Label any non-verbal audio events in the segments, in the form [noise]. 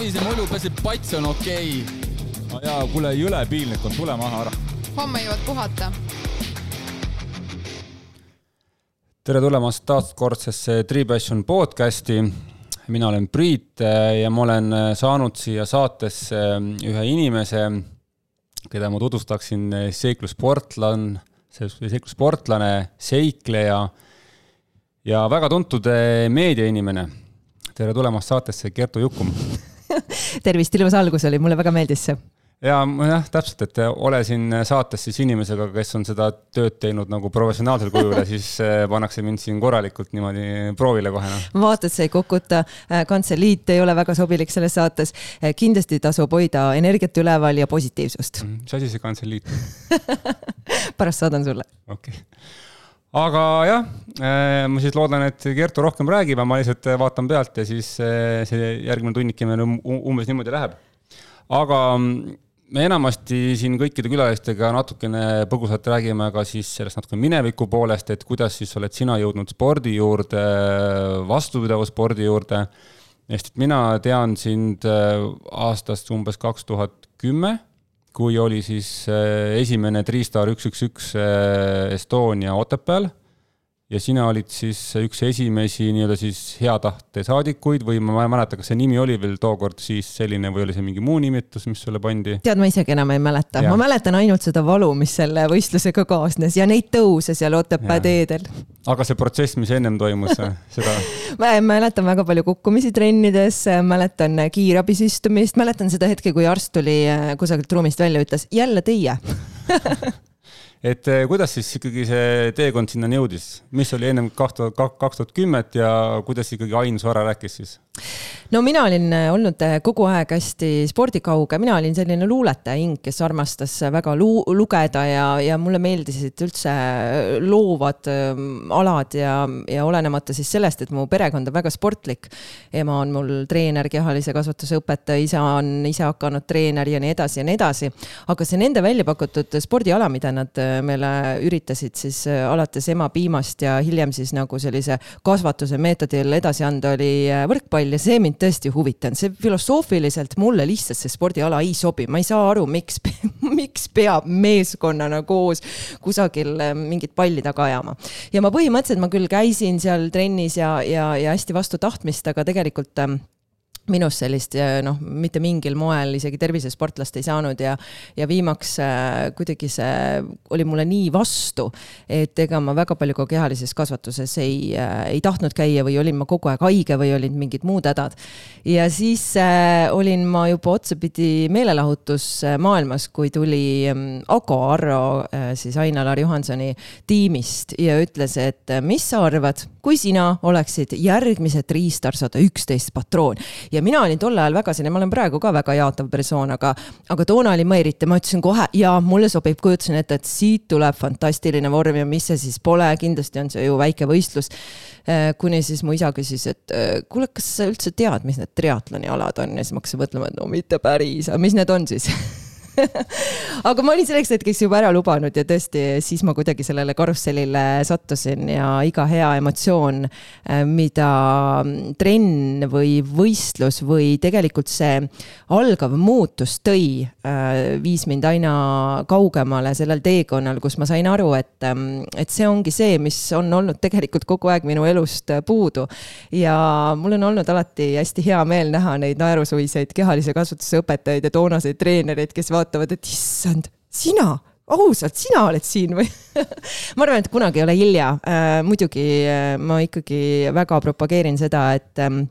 ravise mulju, et pats on okei okay.. no jaa, kuule, jõle piinlik on, tule maha ära. homme jõuad puhata. tere tulemast taaskordsesse Tripassion podcasti. mina olen Priit eh, ja ma olen eh, saanud siia saatesse eh, ühe inimese, keda ma tutvustaksin seiklussportlan, seiklussportlane, seikleja ja väga tuntud meediainimene. tere tulemast saatesse, Kertu Jukum [laughs] tervist, ilus algus oli, mulle väga meeldis see ja jah, täpselt, et ole siin saates siis inimesega, kes on seda tööd teinud nagu professionaalsel kujul ja siis eh, pannakse mind siin korralikult niimoodi proovile kohe no.. ma vaatan, et sa ei kukuta, äh, kantseliit ei ole väga sobilik selles saates. Äh, kindlasti tasub hoida energiat üleval ja positiivsust. Mm, mis asi see kantseliit on [laughs] pärast saadan sulle. okei okay aga jah, äh, ma siis loodan, et Kertu rohkem räägib, ma lihtsalt vaatan pealt ja siis see järgmine tunnike meil umbes niimoodi läheb. aga mm, me enamasti siin kõikide külalistega natukene põgusalt räägime ka siis sellest natuke mineviku poolest, et kuidas siis oled sina jõudnud spordi juurde, vastupidava spordi juurde. sest mina tean sind aastast umbes kaks tuhat kümme, kui oli siis äh, esimene Triistar üks, üks, üks äh, Estonia Otepääl ja sina olid siis üks esimesi nii-öelda siis hea tahte saadikuid või ma ei mäleta, kas see nimi oli veel tookord siis selline või oli see mingi muu nimetus, mis sulle pandi? tead, ma isegi enam ei mäleta, ma mäletan ainult seda valu, mis selle võistlusega kaasnes ja neid tõuse seal Otepää teedel. aga see protsess, mis ennem toimus, seda? [laughs] Ma mäletan väga palju kukkumisi trennides, mäletan kiirabis istumist, mäletan seda hetke, kui arst tuli äh, kusagilt ruumist välja, ütles jälle teie [laughs] et eh, kuidas siis ikkagi see teekond sinnani jõudis, mis oli ennem kaks tuhat, kaks tuhat kümmet ja kuidas ikkagi Ain Soara rääkis siis? no mina olin äh, olnud äh, kogu aeg hästi spordikauge, mina olin selline luuletaja hing, kes armastas väga lu lugeda ja, ja mulle meeldisid üldse loovad ähm, alad ja, ja olenemata siis sellest, et mu perekond on väga sportlik. ema on mul treener, kehalise kasvatuse õpetaja, isa on ise hakanud treener ja nii edasi ja nii edasi. aga see nende välja pakutud spordiala, mida nad meile üritasid siis alates emapiimast ja hiljem siis nagu sellise kasvatuse meetodil edasi anda, oli võrkpall ja see mind tõesti huvitanud, see filosoofiliselt mulle lihtsalt see spordiala ei sobi, ma ei saa aru, miks, [laughs] miks peab meeskonnana koos kusagil äh, mingit palli taga ajama. ja ma põhimõtteliselt, ma küll käisin seal trennis ja, ja, ja hästi vastu tahtmist, aga tegelikult ähm, minust sellist noh, mitte mingil moel isegi tervisesportlast ei saanud ja, ja viimaks äh, kuidagi see oli mulle nii vastu, et ega ma väga palju ka kehalises kasvatuses ei äh,, ei tahtnud käia või olin ma kogu aeg haige või olid mingid muud hädad. ja siis äh, olin ma juba otsapidi meelelahutusmaailmas, kui tuli ähm, Ago Arro äh, siis Ain-Alar Johansoni tiimist ja ütles, et äh, mis sa arvad, kui sina oleksid järgmised Triistar sada üksteist patroon ja mina olin tol ajal väga selline, ma olen praegu ka väga jaatav persoon, aga, aga toona olin ma eriti, ma ütlesin kohe ja mulle sobib, kujutasin ette, et siit tuleb fantastiline vorm ja mis see siis pole, kindlasti on see ju väike võistlus. Äh, kuni siis mu isa küsis, et äh, kuule, kas sa üldse tead, mis need triatloni alad on ja siis ma hakkasin mõtlema, et no mitte päris, aga mis need on siis [laughs] [laughs] aga ma olin selleks hetkeks juba ära lubanud ja tõesti, siis ma kuidagi sellele karussellile sattusin ja iga hea emotsioon, äh, mida trenn või võistlus või tegelikult see algav muutus tõi, äh, viis mind aina kaugemale sellel teekonnal, kus ma sain aru, et, ähm, et see ongi see, mis on olnud tegelikult kogu aeg minu elust puudu. ja mul on olnud alati hästi hea meel näha neid naerusuiseid kehalise kasvatuse õpetajaid ja toonaseid treenereid, kes vaatavad, et issand, sina ausalt, sina oled siin või [laughs] ma arvan, et kunagi ei ole hilja äh,. muidugi äh, ma ikkagi väga propageerin seda, et ähm,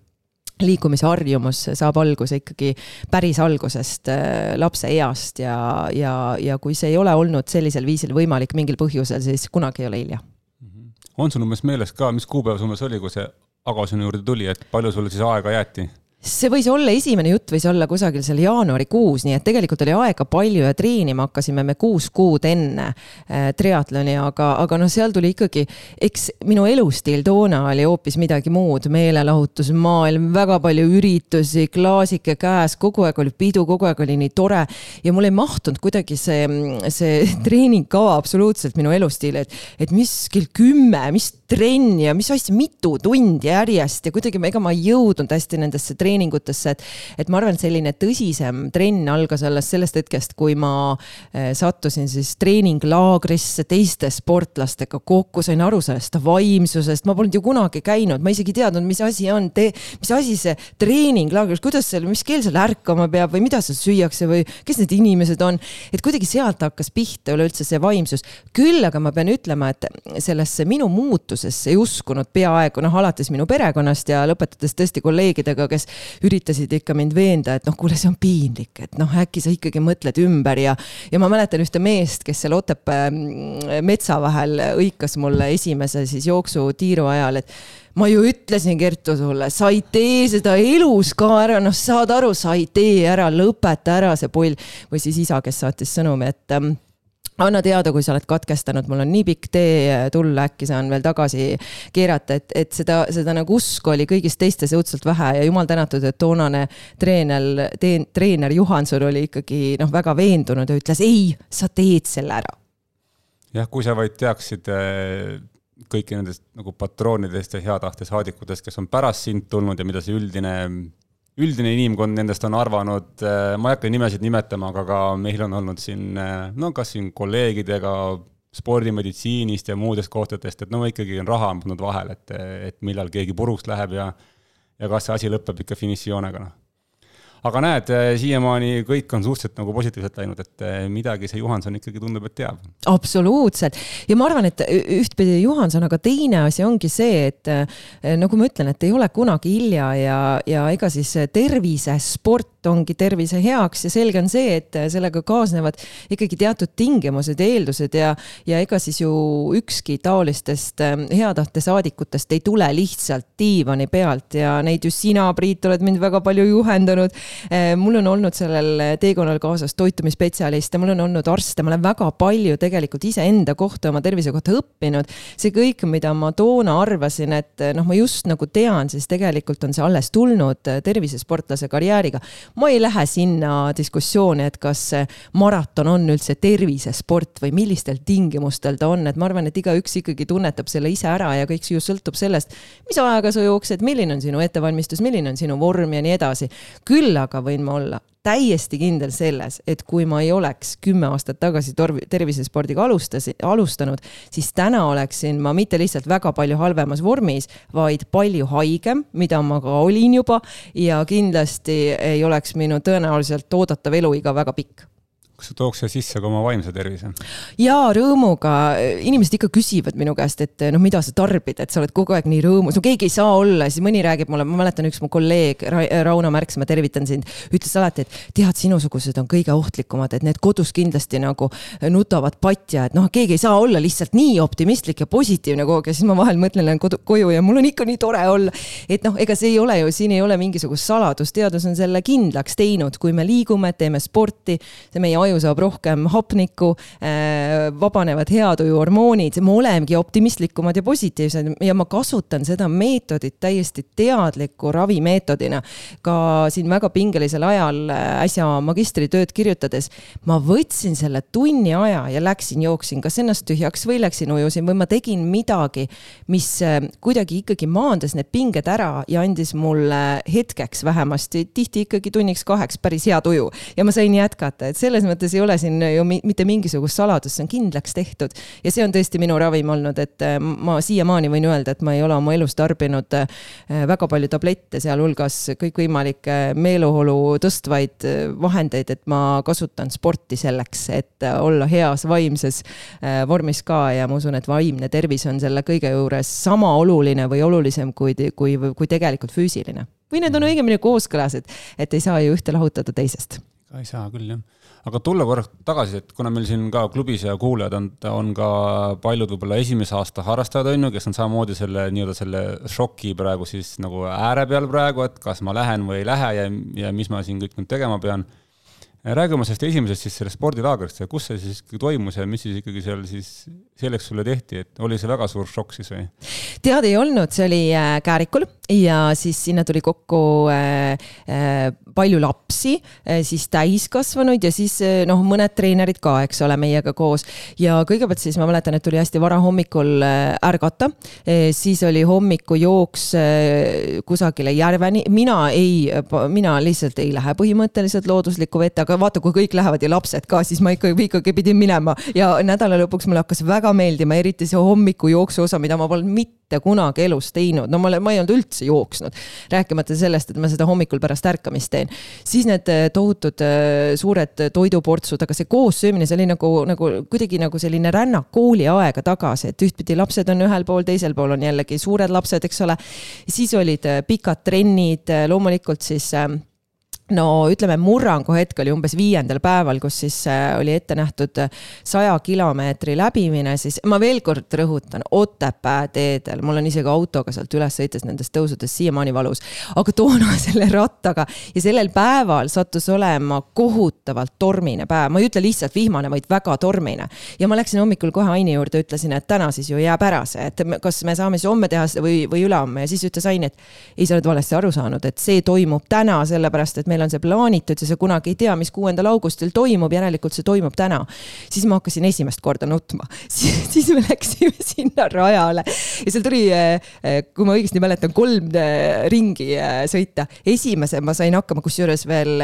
liikumisharjumus saab alguse ikkagi päris algusest äh, lapse east ja, ja, ja kui see ei ole olnud sellisel viisil võimalik mingil põhjusel, siis kunagi ei ole hilja. Mhm. on sul umbes meeles ka, mis kuupäev see umbes oli, kui see Ago sinu juurde tuli, et palju sulle siis aega jäeti? See võis olla, esimene jutt võis olla kusagil seal jaanuarikuus, nii et tegelikult oli aega palju ja treenima hakkasime me kuus kuud enne äh, triatloni, aga, aga noh, seal tuli ikkagi, eks minu elustiil toona oli hoopis midagi muud, meelelahutusmaailm, väga palju üritusi, klaasike käes, kogu aeg oli pidu, kogu aeg oli nii tore ja mul ei mahtunud kuidagi see, see [laughs] treeningkava absoluutselt minu elustiili, et, et mis kell kümme, mis trenn ja mis asja, mitu tundi järjest ja kuidagi ega ma ei jõudnud hästi nendesse treeningutesse treeningutesse, et et ma arvan, et selline tõsisem trenn algas alles sellest hetkest, kui ma eh, sattusin siis treeninglaagrisse teiste sportlastega kokku, sain aru sellest vaimsusest, ma polnud ju kunagi käinud, ma isegi ei teadnud, mis asi on mis asi see treeninglaagris, kuidas seal, mis keel seal ärkama peab või mida seal süüakse või kes need inimesed on. et kuidagi sealt hakkas pihta üleüldse see vaimsus. küll aga ma pean ütlema, et sellesse minu muutusesse ei uskunud peaaegu noh, alates minu perekonnast ja lõpetades tõesti kolleegidega, kes üritasid ikka mind veenda, et noh, kuule, see on piinlik, et noh, äkki sa ikkagi mõtled ümber ja, ja ma mäletan ühte meest, kes seal Otepää mm, metsa vahel hõikas mulle esimese siis jooksutiiru ajal, et ma ju ütlesin, Kertu, sulle, sa ei tee seda elus ka ära, noh, saad aru, sa ei tee ära, lõpeta ära see pull. või siis isa, kes saatis sõnumi, et ähm, anna teada, kui sa oled katkestanud, mul on nii pikk tee tulla, äkki saan veel tagasi keerata, et, et seda, seda nagu usku oli kõigis teistes õudselt vähe ja jumal tänatud, et toonane treener, treener Juhanson oli ikkagi noh, väga veendunud ja ütles ei, sa teed selle ära. jah, kui sa vaid teaksid eh, kõiki nendest nagu patroonidest ja hea tahte saadikutest, kes on pärast sind tulnud ja mida see üldine üldine inimkond nendest on arvanud, äh, ma ei hakka nimesid nimetama, aga ka meil on olnud siin, äh, no kas siin kolleegidega spordimeditsiinist ja muudest kohtadest, et no ikkagi on raha on pannud vahele, et, et millal keegi puruks läheb ja ja kas see asi lõpeb ikka finišijoonega, noh aga näed, eh, siiamaani kõik on suhteliselt nagu positiivselt läinud, et eh, midagi see Juhanson ikkagi tundub, et teab. absoluutselt ja ma arvan, et ühtpidi Juhanson, aga teine asi ongi see, et eh, nagu ma ütlen, et ei ole kunagi hilja ja, ja ega siis tervisesport ongi tervise heaks ja selge on see, et sellega kaasnevad ikkagi teatud tingimused ja eeldused ja, ja ega siis ju ükski taolistest hea tahte saadikutest ei tule lihtsalt diivani pealt ja neid just sina, Priit, oled mind väga palju juhendanud Eh, mul on olnud sellel teekonnal kaasas toitumisspetsialiste, mul on olnud arste, ma olen väga palju tegelikult iseenda kohta, oma tervise kohta õppinud. see kõik, mida ma toona arvasin, et noh, ma just nagu tean, siis tegelikult on see alles tulnud tervisesportlase karjääriga. Ma ei lähe sinna diskussiooni, et kas maraton on üldse tervisesport või millistel tingimustel ta on, et ma arvan, et igaüks ikkagi tunnetab selle ise ära ja kõik ju sõltub sellest, mis ajaga sa jooksed, milline on sinu ettevalmistus, milline on sinu vorm ja nii edasi. küll aga võin ma olla täiesti kindel selles, et kui ma ei oleks kümme aastat tagasi torv-, tervisespordiga alustasin, alustanud, siis täna oleksin ma mitte lihtsalt väga palju halvemas vormis, vaid palju haigem, mida ma ka olin juba ja kindlasti ei oleks minu tõenäoliselt oodatav eluiga väga pikk kas sa tooks siia sisse ka oma vaimse tervise? jaa, rõõmuga. inimesed ikka küsivad minu käest, et noh, mida sa tarbid, et sa oled kogu aeg nii rõõmus, no keegi ei saa olla, siis mõni räägib mulle, ma mäletan, üks mu kolleeg Ra, Rauno Märks, ma tervitan sind, ütles alati, et tead, sinusugused on kõige ohtlikumad, et need kodus kindlasti nagu nutavad patja, et noh, keegi ei saa olla lihtsalt nii optimistlik ja positiivne kogu aeg ja siis ma vahel mõtlen, lähen kodu, koju ja mul on ikka nii tore olla. et noh, ega see ei ole ju, siin ei ole mingisugust saladust, teadus on selle kindlaks teinud, kui me liigume, teeme sporti, see meie aju saab rohkem hapnikku, äh, vabanevad heatujuhormoonid, me olemegi optimistlikumad ja positiivsed ja ma kasutan seda meetodit täiesti teadliku ravimeetodina. ka siin väga pingelisel ajal äh, äsja magistritööd kirjutades, ma võtsin selle tunni aja ja läksin, jooksin kas ennast tühjaks või läksin ujusin või ma tegin midagi, mis äh, kuidagi ikkagi maandas need pinged ära ja andis mulle hetkeks vähemasti, tihti ikkagi tunniks-kaheks päris hea tuju ja ma sain jätkata, et selles mõttes mõttes ei ole siin ju mitte mingisugust saladust, see on kindlaks tehtud. ja see on tõesti minu ravim olnud, et äh, ma siiamaani võin öelda, et ma ei ole oma elus tarbinud äh, väga palju tablette, sealhulgas kõikvõimalikke meeleolu tõstvaid äh, vahendeid, et ma kasutan sporti selleks, et olla heas vaimses vormis ka ja ma usun, et vaimne tervis on selle kõige juures sama oluline või olulisem kui, kui, kui tegelikult füüsiline või need on õigemini kooskõlas, et, et ei saa ju ühte lahutada teisest. ei saa küll jah aga tulla korraks tagasi, et kuna meil siin ka klubis ja kuulajad on, on ka paljud võib-olla esimese aasta harrastajad, on ju, kes on samamoodi selle nii-öelda selle šoki praegu siis nagu ääre peal praegu, et kas ma lähen või ei lähe ja, ja mis ma siin kõik nüüd tegema pean. räägi oma sellest esimesest siis sellest spordilaagrist, kus see siis toimus ja mis siis ikkagi seal siis selleks sulle tehti, et oli see väga suur šokk siis või? tead, ei olnud, see oli äh, Käärikul ja siis sinna tuli kokku äh, äh, palju lapsi siis täiskasvanuid ja siis noh, mõned treenerid ka, eks ole, meiega koos. ja kõigepealt siis ma mäletan, et tuli hästi vara hommikul äh, ärgata siis oli hommikujooks kusagile järveni, mina ei, mina lihtsalt ei lähe põhimõtteliselt looduslikku vette, aga vaata, kui kõik lähevad ja lapsed ka, siis ma ikkagi, ikkagi pidin minema ja nädala lõpuks mulle hakkas väga meeldima, eriti see hommikujooksu osa, mida ma polnud mitte kunagi elus teinud, no ma, ma ei olnud üldse jooksnud. rääkimata sellest, et ma seda hommikul pärast ärkamist teen. siis need äh, tohutud äh, suured toiduportsud, aga see koossöömine, see oli nagu, nagu kuidagi nagu selline rännak kooliaega tagasi, et ühtpidi lapsed on ühel pool, teisel pool on jällegi suured lapsed, eks ole. siis olid äh, pikad trennid, loomulikult siis no ütleme, murrangu hetk oli umbes viiendal päeval, kus siis äh, oli ette nähtud saja kilomeetri läbimine, siis ma veel kord rõhutan, Otepää teedel, mul on isegi autoga sealt üles sõites nendest tõusudest siiamaani valus, aga toona [laughs] selle rattaga ja sellel päeval sattus olema kohutavalt tormine päev, ma ei ütle lihtsalt vihmane, vaid väga tormine. ja ma läksin hommikul kohe Aini juurde, ütlesin, et täna siis ju jääb ära see, et kas me saame siis homme teha seda või, või ülehomme. Ja siis ütles Aini, et ei, sa oled valesti aru saanud, et see toimub täna, sellepärast et meil meil on see plaanitud ja sa kunagi ei tea, mis kuuendal augustil toimub, järelikult see toimub täna. siis ma hakkasin esimest korda nutma [laughs] siis me läksime sinna rajale ja seal tuli, eh, eh, kui ma õigesti mäletan, kolm eh, ringi sõita. esimese ma sain hakkama, kusjuures veel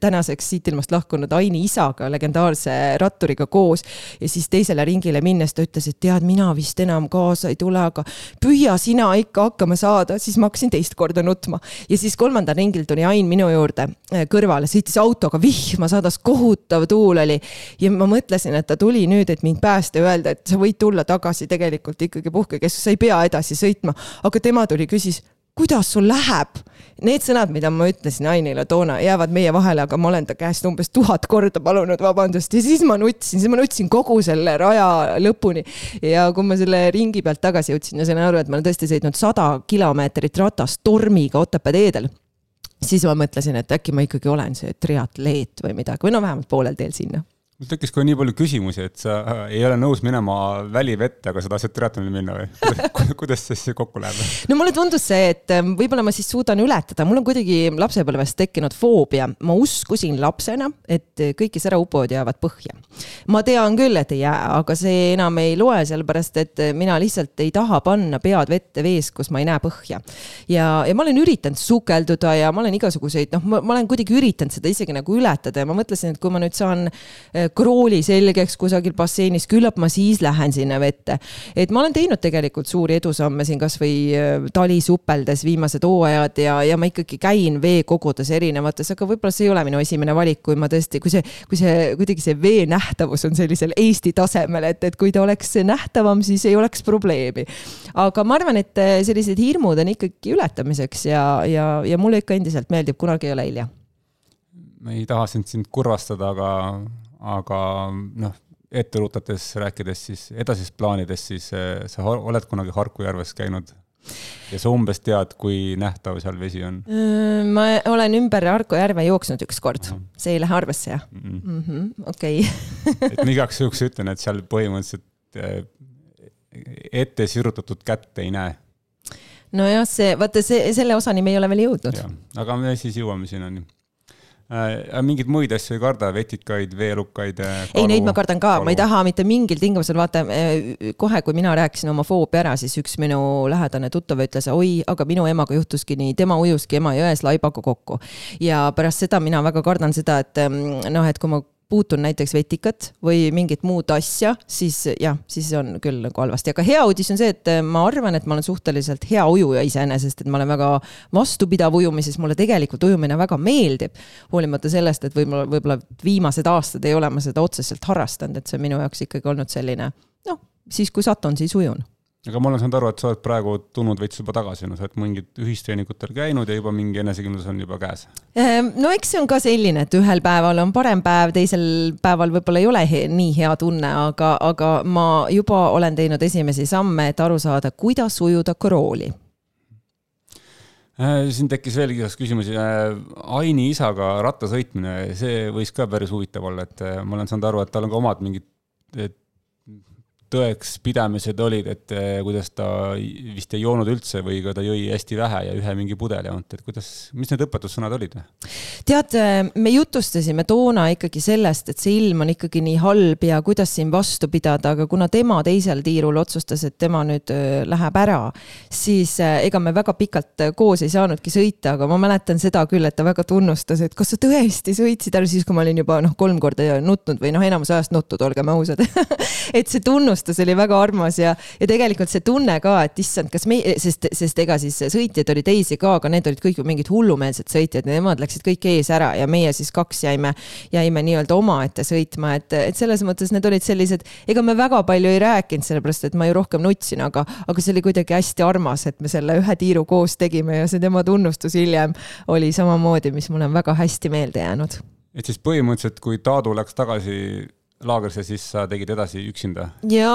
tänaseks siit ilmast lahkunud Aini isaga, legendaarse ratturiga koos. ja siis teisele ringile minnes ta ütles, et tead, mina vist enam kaasa ei tule, aga püüa sina ikka hakkama saada, siis ma hakkasin teist korda nutma. ja siis kolmandal ringil tuli Ain minu juurde kõrvale, sõitis autoga, vihma sadas, kohutav tuul oli. ja ma mõtlesin, et ta tuli nüüd, et mind päästa ja öelda, et sa võid tulla tagasi tegelikult ikkagi puhkekeskus, sa ei pea edasi sõitma. aga tema tuli, küsis, kuidas sul läheb? Need sõnad, mida ma ütlesin Ainile toona, jäävad meie vahele, aga ma olen ta käest umbes tuhat korda palunud vabandust ja siis ma nutsin, siis ma nutsin kogu selle raja lõpuni. ja kui ma selle ringi pealt tagasi jõudsin ja sain aru, et ma olen tõesti sõitnud sada kilomeetrit ratast tormiga Otepää teedel siis ma mõtlesin, et äkki ma ikkagi olen see triatleet või midagi või no vähemalt poolel teel sinna mul tekkis kohe nii palju küsimusi, et sa äh, ei ole nõus minema välivette, aga sa tahtsid triatlonil minna või [laughs] kuidas siis kokku läheb? no mulle tundus see, et ähm, võib-olla ma siis suudan ületada, mul on kuidagi lapsepõlvest tekkinud foobia. ma uskusin lapsena, et kõik, kes ära upuvad, jäävad põhja. ma tean küll, et ei jää, aga see enam ei loe, sellepärast et mina lihtsalt ei taha panna pead vette vees, kus ma ei näe põhja. ja, ja ma olen üritanud sukelduda ja ma olen igasuguseid, noh, ma olen kuidagi üritanud seda isegi nagu ületada ja ma mõtlesin, et kui ma nüüd saan krooli selgeks kusagil basseinis, küllap ma siis lähen sinna vette. et ma olen teinud tegelikult suuri edusamme siin kasvõi äh, talisuppeldes viimased hooajad ja, ja ma ikkagi käin veekogudes erinevates, aga võib-olla see ei ole minu esimene valik, kui ma tõesti, kui see, kui see kuidagi see vee nähtavus on sellisel Eesti tasemel, et, et kui ta oleks nähtavam, siis ei oleks probleemi. aga ma arvan, et äh, sellised hirmud on ikkagi ületamiseks ja, ja, ja mulle ikka endiselt meeldib, kunagi ei ole hilja ma ei taha sind, sind kurvastada, aga aga noh, ette rutates rääkides siis edasisest plaanidest, siis eh, sa oled kunagi Harku järves käinud? ja sa umbes tead, kui nähtav seal vesi on? ma olen ümber Harku järve jooksnud ükskord, see ei lähe arvesse jah mm -hmm.? okei. [laughs] et ma igaks juhuks ütlen, et seal põhimõtteliselt eh, ette sirutatud kätt ei näe nojah, see, vaata see, selle osani me ei ole veel jõudnud. aga me siis jõuame sinnani äh,. mingeid muid asju ei karda, vetikaid, veelukaid? Äh, ei, neid ma kardan ka, ma ei taha mitte mingil tingimusel, vaata äh, kohe, kui mina rääkisin oma foobia ära, siis üks minu lähedane tuttav ütles, oi, aga minu emaga juhtuski nii, tema ujuski Emajões laibaga kokku. ja pärast seda mina väga kardan seda, et mm, noh, et kui ma puutun näiteks vetikat või mingit muud asja, siis jah, siis on küll nagu halvasti, aga hea uudis on see, et ma arvan, et ma olen suhteliselt hea ujuja iseenesest, et ma olen väga vastupidav ujumises, mulle tegelikult ujumine väga meeldib. hoolimata sellest, et võib-olla, võib-olla viimased aastad ei ole ma seda otseselt harrastanud, et see on minu jaoks ikkagi olnud selline noh, siis kui satun, siis ujun aga ma olen saanud aru, et sa oled praegu tulnud veits juba tagasi, no sa oled mingid ühistreeningutel käinud ja juba mingi enesekindlus on juba käes. Ehm, no eks see on ka selline, et ühel päeval on parem päev, teisel päeval võib-olla ei ole he nii hea tunne, aga, aga ma juba olen teinud esimesi samme, et aru saada, kuidas ujuda krooli Äh, siin tekkis veel igast küsimusi. Äh, Aini isaga rattasõitmine, see võis ka päris huvitav olla, et äh, ma olen saanud aru, et tal on ka omad mingid tõekspidamised olid, et eh, kuidas ta vist ei joonud üldse või ka ta jõi hästi vähe ja ühe mingi pudeli ainult, et kuidas, mis need õpetussõnad olid? tead, me jutustasime toona ikkagi sellest, et see ilm on ikkagi nii halb ja kuidas siin vastu pidada, aga kuna tema teisel tiirul otsustas, et tema nüüd äh, läheb ära, siis ega me väga pikalt koos ei saanudki sõita, aga ma mäletan seda küll, et ta väga tunnustas, et kas sa tõesti sõitsid ära siis, kui ma olin juba noh, kolm korda nutnud või noh, enamus ajast nutnud, olgem ausad [laughs] et see tunnus tunnustus oli väga armas ja, ja tegelikult see tunne ka, et issand, kas me, sest, sest ega siis sõitjaid oli teisi ka, aga need olid kõik ju mingid hullumeelsed sõitjad, nemad läksid kõik ees ära ja meie siis kaks jäime, jäime nii-öelda omaette sõitma, et, et selles mõttes need olid sellised, ega me väga palju ei rääkinud, sellepärast et ma ju rohkem nutsin, aga, aga see oli kuidagi hästi armas, et me selle ühe tiiru koos tegime ja see tema tunnustus hiljem oli samamoodi, mis mulle on väga hästi meelde jäänud. Et siis põhimõtteliselt, kui Taadu läks tagasi laagrisse, siis sa tegid edasi üksinda? ja,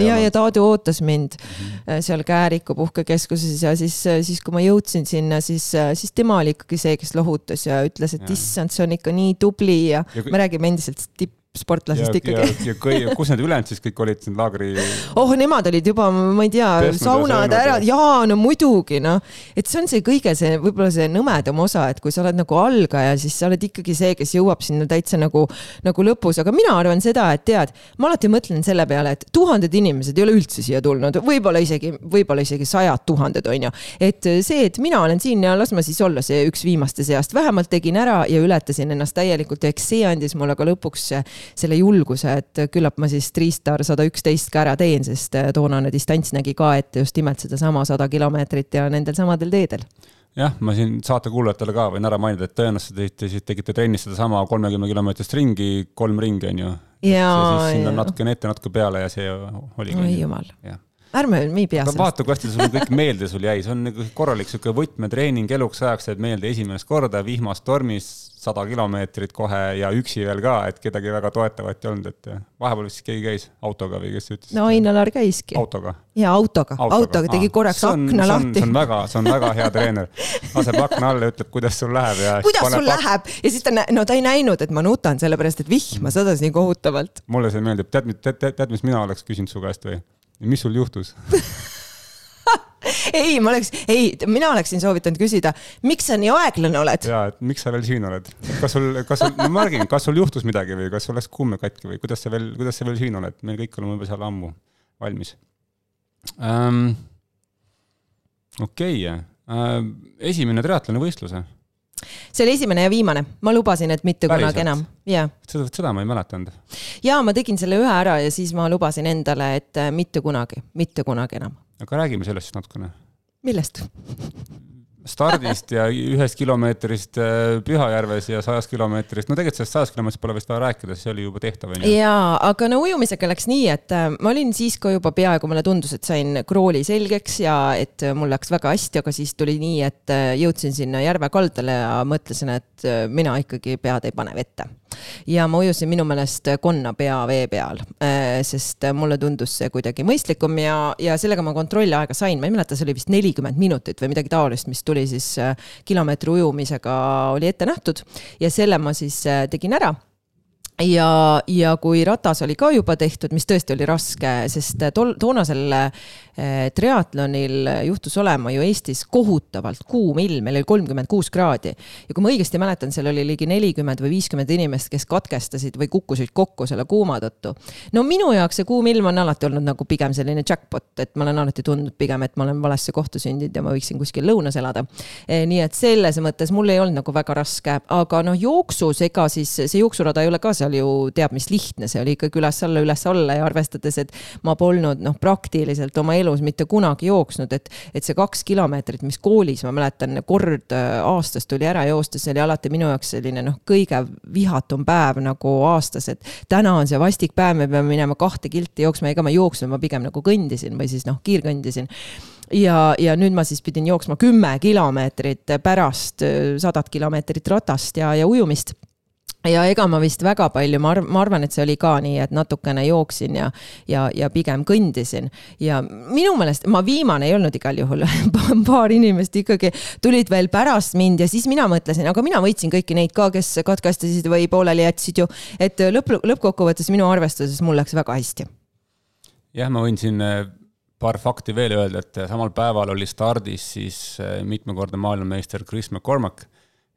ja, ja Taadu ootas mind mm -hmm. seal Kääriku puhkekeskuses ja siis, siis kui ma jõudsin sinna, siis, siis tema oli ikkagi see, kes lohutas ja ütles, et issand, see on ikka nii tubli ja, ja me räägime endiselt tipp sportlasest ja, ikkagi. ja, ja kõi, kus need ülejäänud siis kõik olid siin laagri? oh, nemad olid juba, ma ei tea, saunad ära, jaa, no muidugi noh, et see on see kõige see, võib-olla see nõmedam osa, et kui sa oled nagu algaja, siis sa oled ikkagi see, kes jõuab sinna täitsa nagu, nagu lõpus, aga mina arvan seda, et tead, ma alati mõtlen selle peale, et tuhanded inimesed ei ole üldse siia tulnud, võib-olla isegi, võib-olla isegi sajad tuhanded, on ju. et see, et mina olen siin ja las ma siis olla see üks viimaste seast, vähemalt tegin ära ja ületasin ennast täielikult ja eks see andis mulle ka lõpuks selle julguse, et küllap ma siis Triistar sada üksteist ka ära teen, sest äh, toonane distants nägi ka ette just nimelt sedasama sada kilomeetrit ja nendel samadel teedel. Jah, ma siin saate kuulajatele ka võin ära mainida, et tõenäoliselt te siis tegite trennis sedasama kolmekümne kilomeetrist ringi, kolm ringi on ju. sinna natukene ette, natuke peale ja see oligi. oi jumal. Ärme, me ei pea vaata, kui hästi sul kõik meelde sul jäi, see on nagu korralik sihuke võtmetreening eluks ajaks jääb meelde esimest korda vihmas tormis sada kilomeetrit kohe ja üksi veel ka, et kedagi väga toetavat ei olnud, et vahepeal vist keegi käis autoga või kes ütles? no Ain-Alar käiski. autoga? jaa, autoga, autoga, autoga, tegi korraks on, akna lahti. see on väga, see on väga hea treener. laseb akna alla ja ütleb, kuidas sul läheb ja. kuidas sul pak... läheb ja siis ta, no ta ei näinud, et ma nutan, sellepärast et vihma sadas nii kohutavalt. mulle see meeldib, tead, tead, tead, tead, mis mina oleks küsinud su käest või? mis sul juhtus [laughs] [laughs] ei, ma oleks, ei, mina oleksin soovitanud küsida, miks sa nii aeglane oled? ja, et miks sa veel siin oled? kas sul, kas sul, ma märgin, kas sul juhtus midagi või kas sul läks kumme katki või kuidas sa veel, kuidas sa veel siin oled? meil kõik oleme juba seal ammu valmis ähm,. okei okay. äh,, esimene triatloni võistlus see oli esimene ja viimane, ma lubasin, et mitte Päriselt? kunagi enam, jaa. seda, seda ma ei mäletanud. jaa, ma tegin selle ühe ära ja siis ma lubasin endale, et mitte kunagi, mitte kunagi enam. Aga räägime sellest siis natukene. millest? stardist ja ühest kilomeetrist äh, Pühajärves ja sajast kilomeetrist, no tegelikult sellest sajast kilomeetrist pole vist vaja rääkida, see oli juba tehtav, onju. jaa, aga no ujumisega läks nii, et äh, ma olin siis ka juba peaaegu, mulle tundus, et sain krooli selgeks ja et mul läks väga hästi, aga siis tuli nii, et äh, jõudsin sinna järve kaldale ja mõtlesin, et mina ikkagi pead ei pane vette ja ma ujusin minu meelest konna pea vee peal, äh, sest mulle tundus see kuidagi mõistlikum ja, ja sellega ma kontrollaega sain, ma ei mäleta, see oli vist nelikümmend minutit või midagi taolist, mis tuli siis äh, kilomeetri ujumisega oli ette nähtud. Ja selle ma siis äh, tegin ära ja, ja kui ratas oli ka juba tehtud, mis tõesti oli raske, sest tol, toonasel Eh, triatlonil juhtus olema ju Eestis kohutavalt kuum ilm, meil oli kolmkümmend kuus kraadi. ja kui ma õigesti mäletan, seal oli ligi nelikümmend või viiskümmend inimest, kes katkestasid või kukkusid kokku selle kuuma tõttu. no minu jaoks see kuum ilm on alati olnud nagu pigem selline jackpot, et ma olen alati tundnud pigem, et ma olen valesse kohta sündinud ja ma võiksin kuskil lõunas elada. Eh, nii et selles mõttes mul ei olnud nagu väga raske, aga noh, jooksus, ega siis see jooksurada ei ole ka seal ju teab mis lihtne, see oli ikkagi üles-alla, üles-alla ja arvestades, et ma polnud noh, praktiliselt oma elu elus mitte kunagi jooksnud, et, et see kaks kilomeetrit, mis koolis, ma mäletan, kord äh, aastas tuli ära joosta, see oli alati minu jaoks selline noh, kõige vihatum päev nagu aastas, et täna on see vastik päev, me peame minema kahte kilti jooksma, ega ma ei jooksnud, ma pigem nagu kõndisin või siis noh, kiirkõndisin. Ja, ja nüüd ma siis pidin jooksma kümme kilomeetrit pärast äh, sadat kilomeetrit ratast ja, ja ujumist ja ega ma vist väga palju, ma arv-, ma arvan, et see oli ka nii, et natukene jooksin ja, ja, ja pigem kõndisin. ja minu meelest, ma viimane ei olnud igal juhul [laughs] paar inimest ikkagi tulid veel pärast mind ja siis mina mõtlesin, aga mina võitsin kõiki neid ka, kes katkestasid või pooleli jätsid ju. et lõpp, lõppkokkuvõttes minu arvestuses mul läks väga hästi. jah, ma võin siin äh, paar fakti veel öelda, et samal päeval oli stardis siis äh, mitmekordne maailmameister Chris McCormack,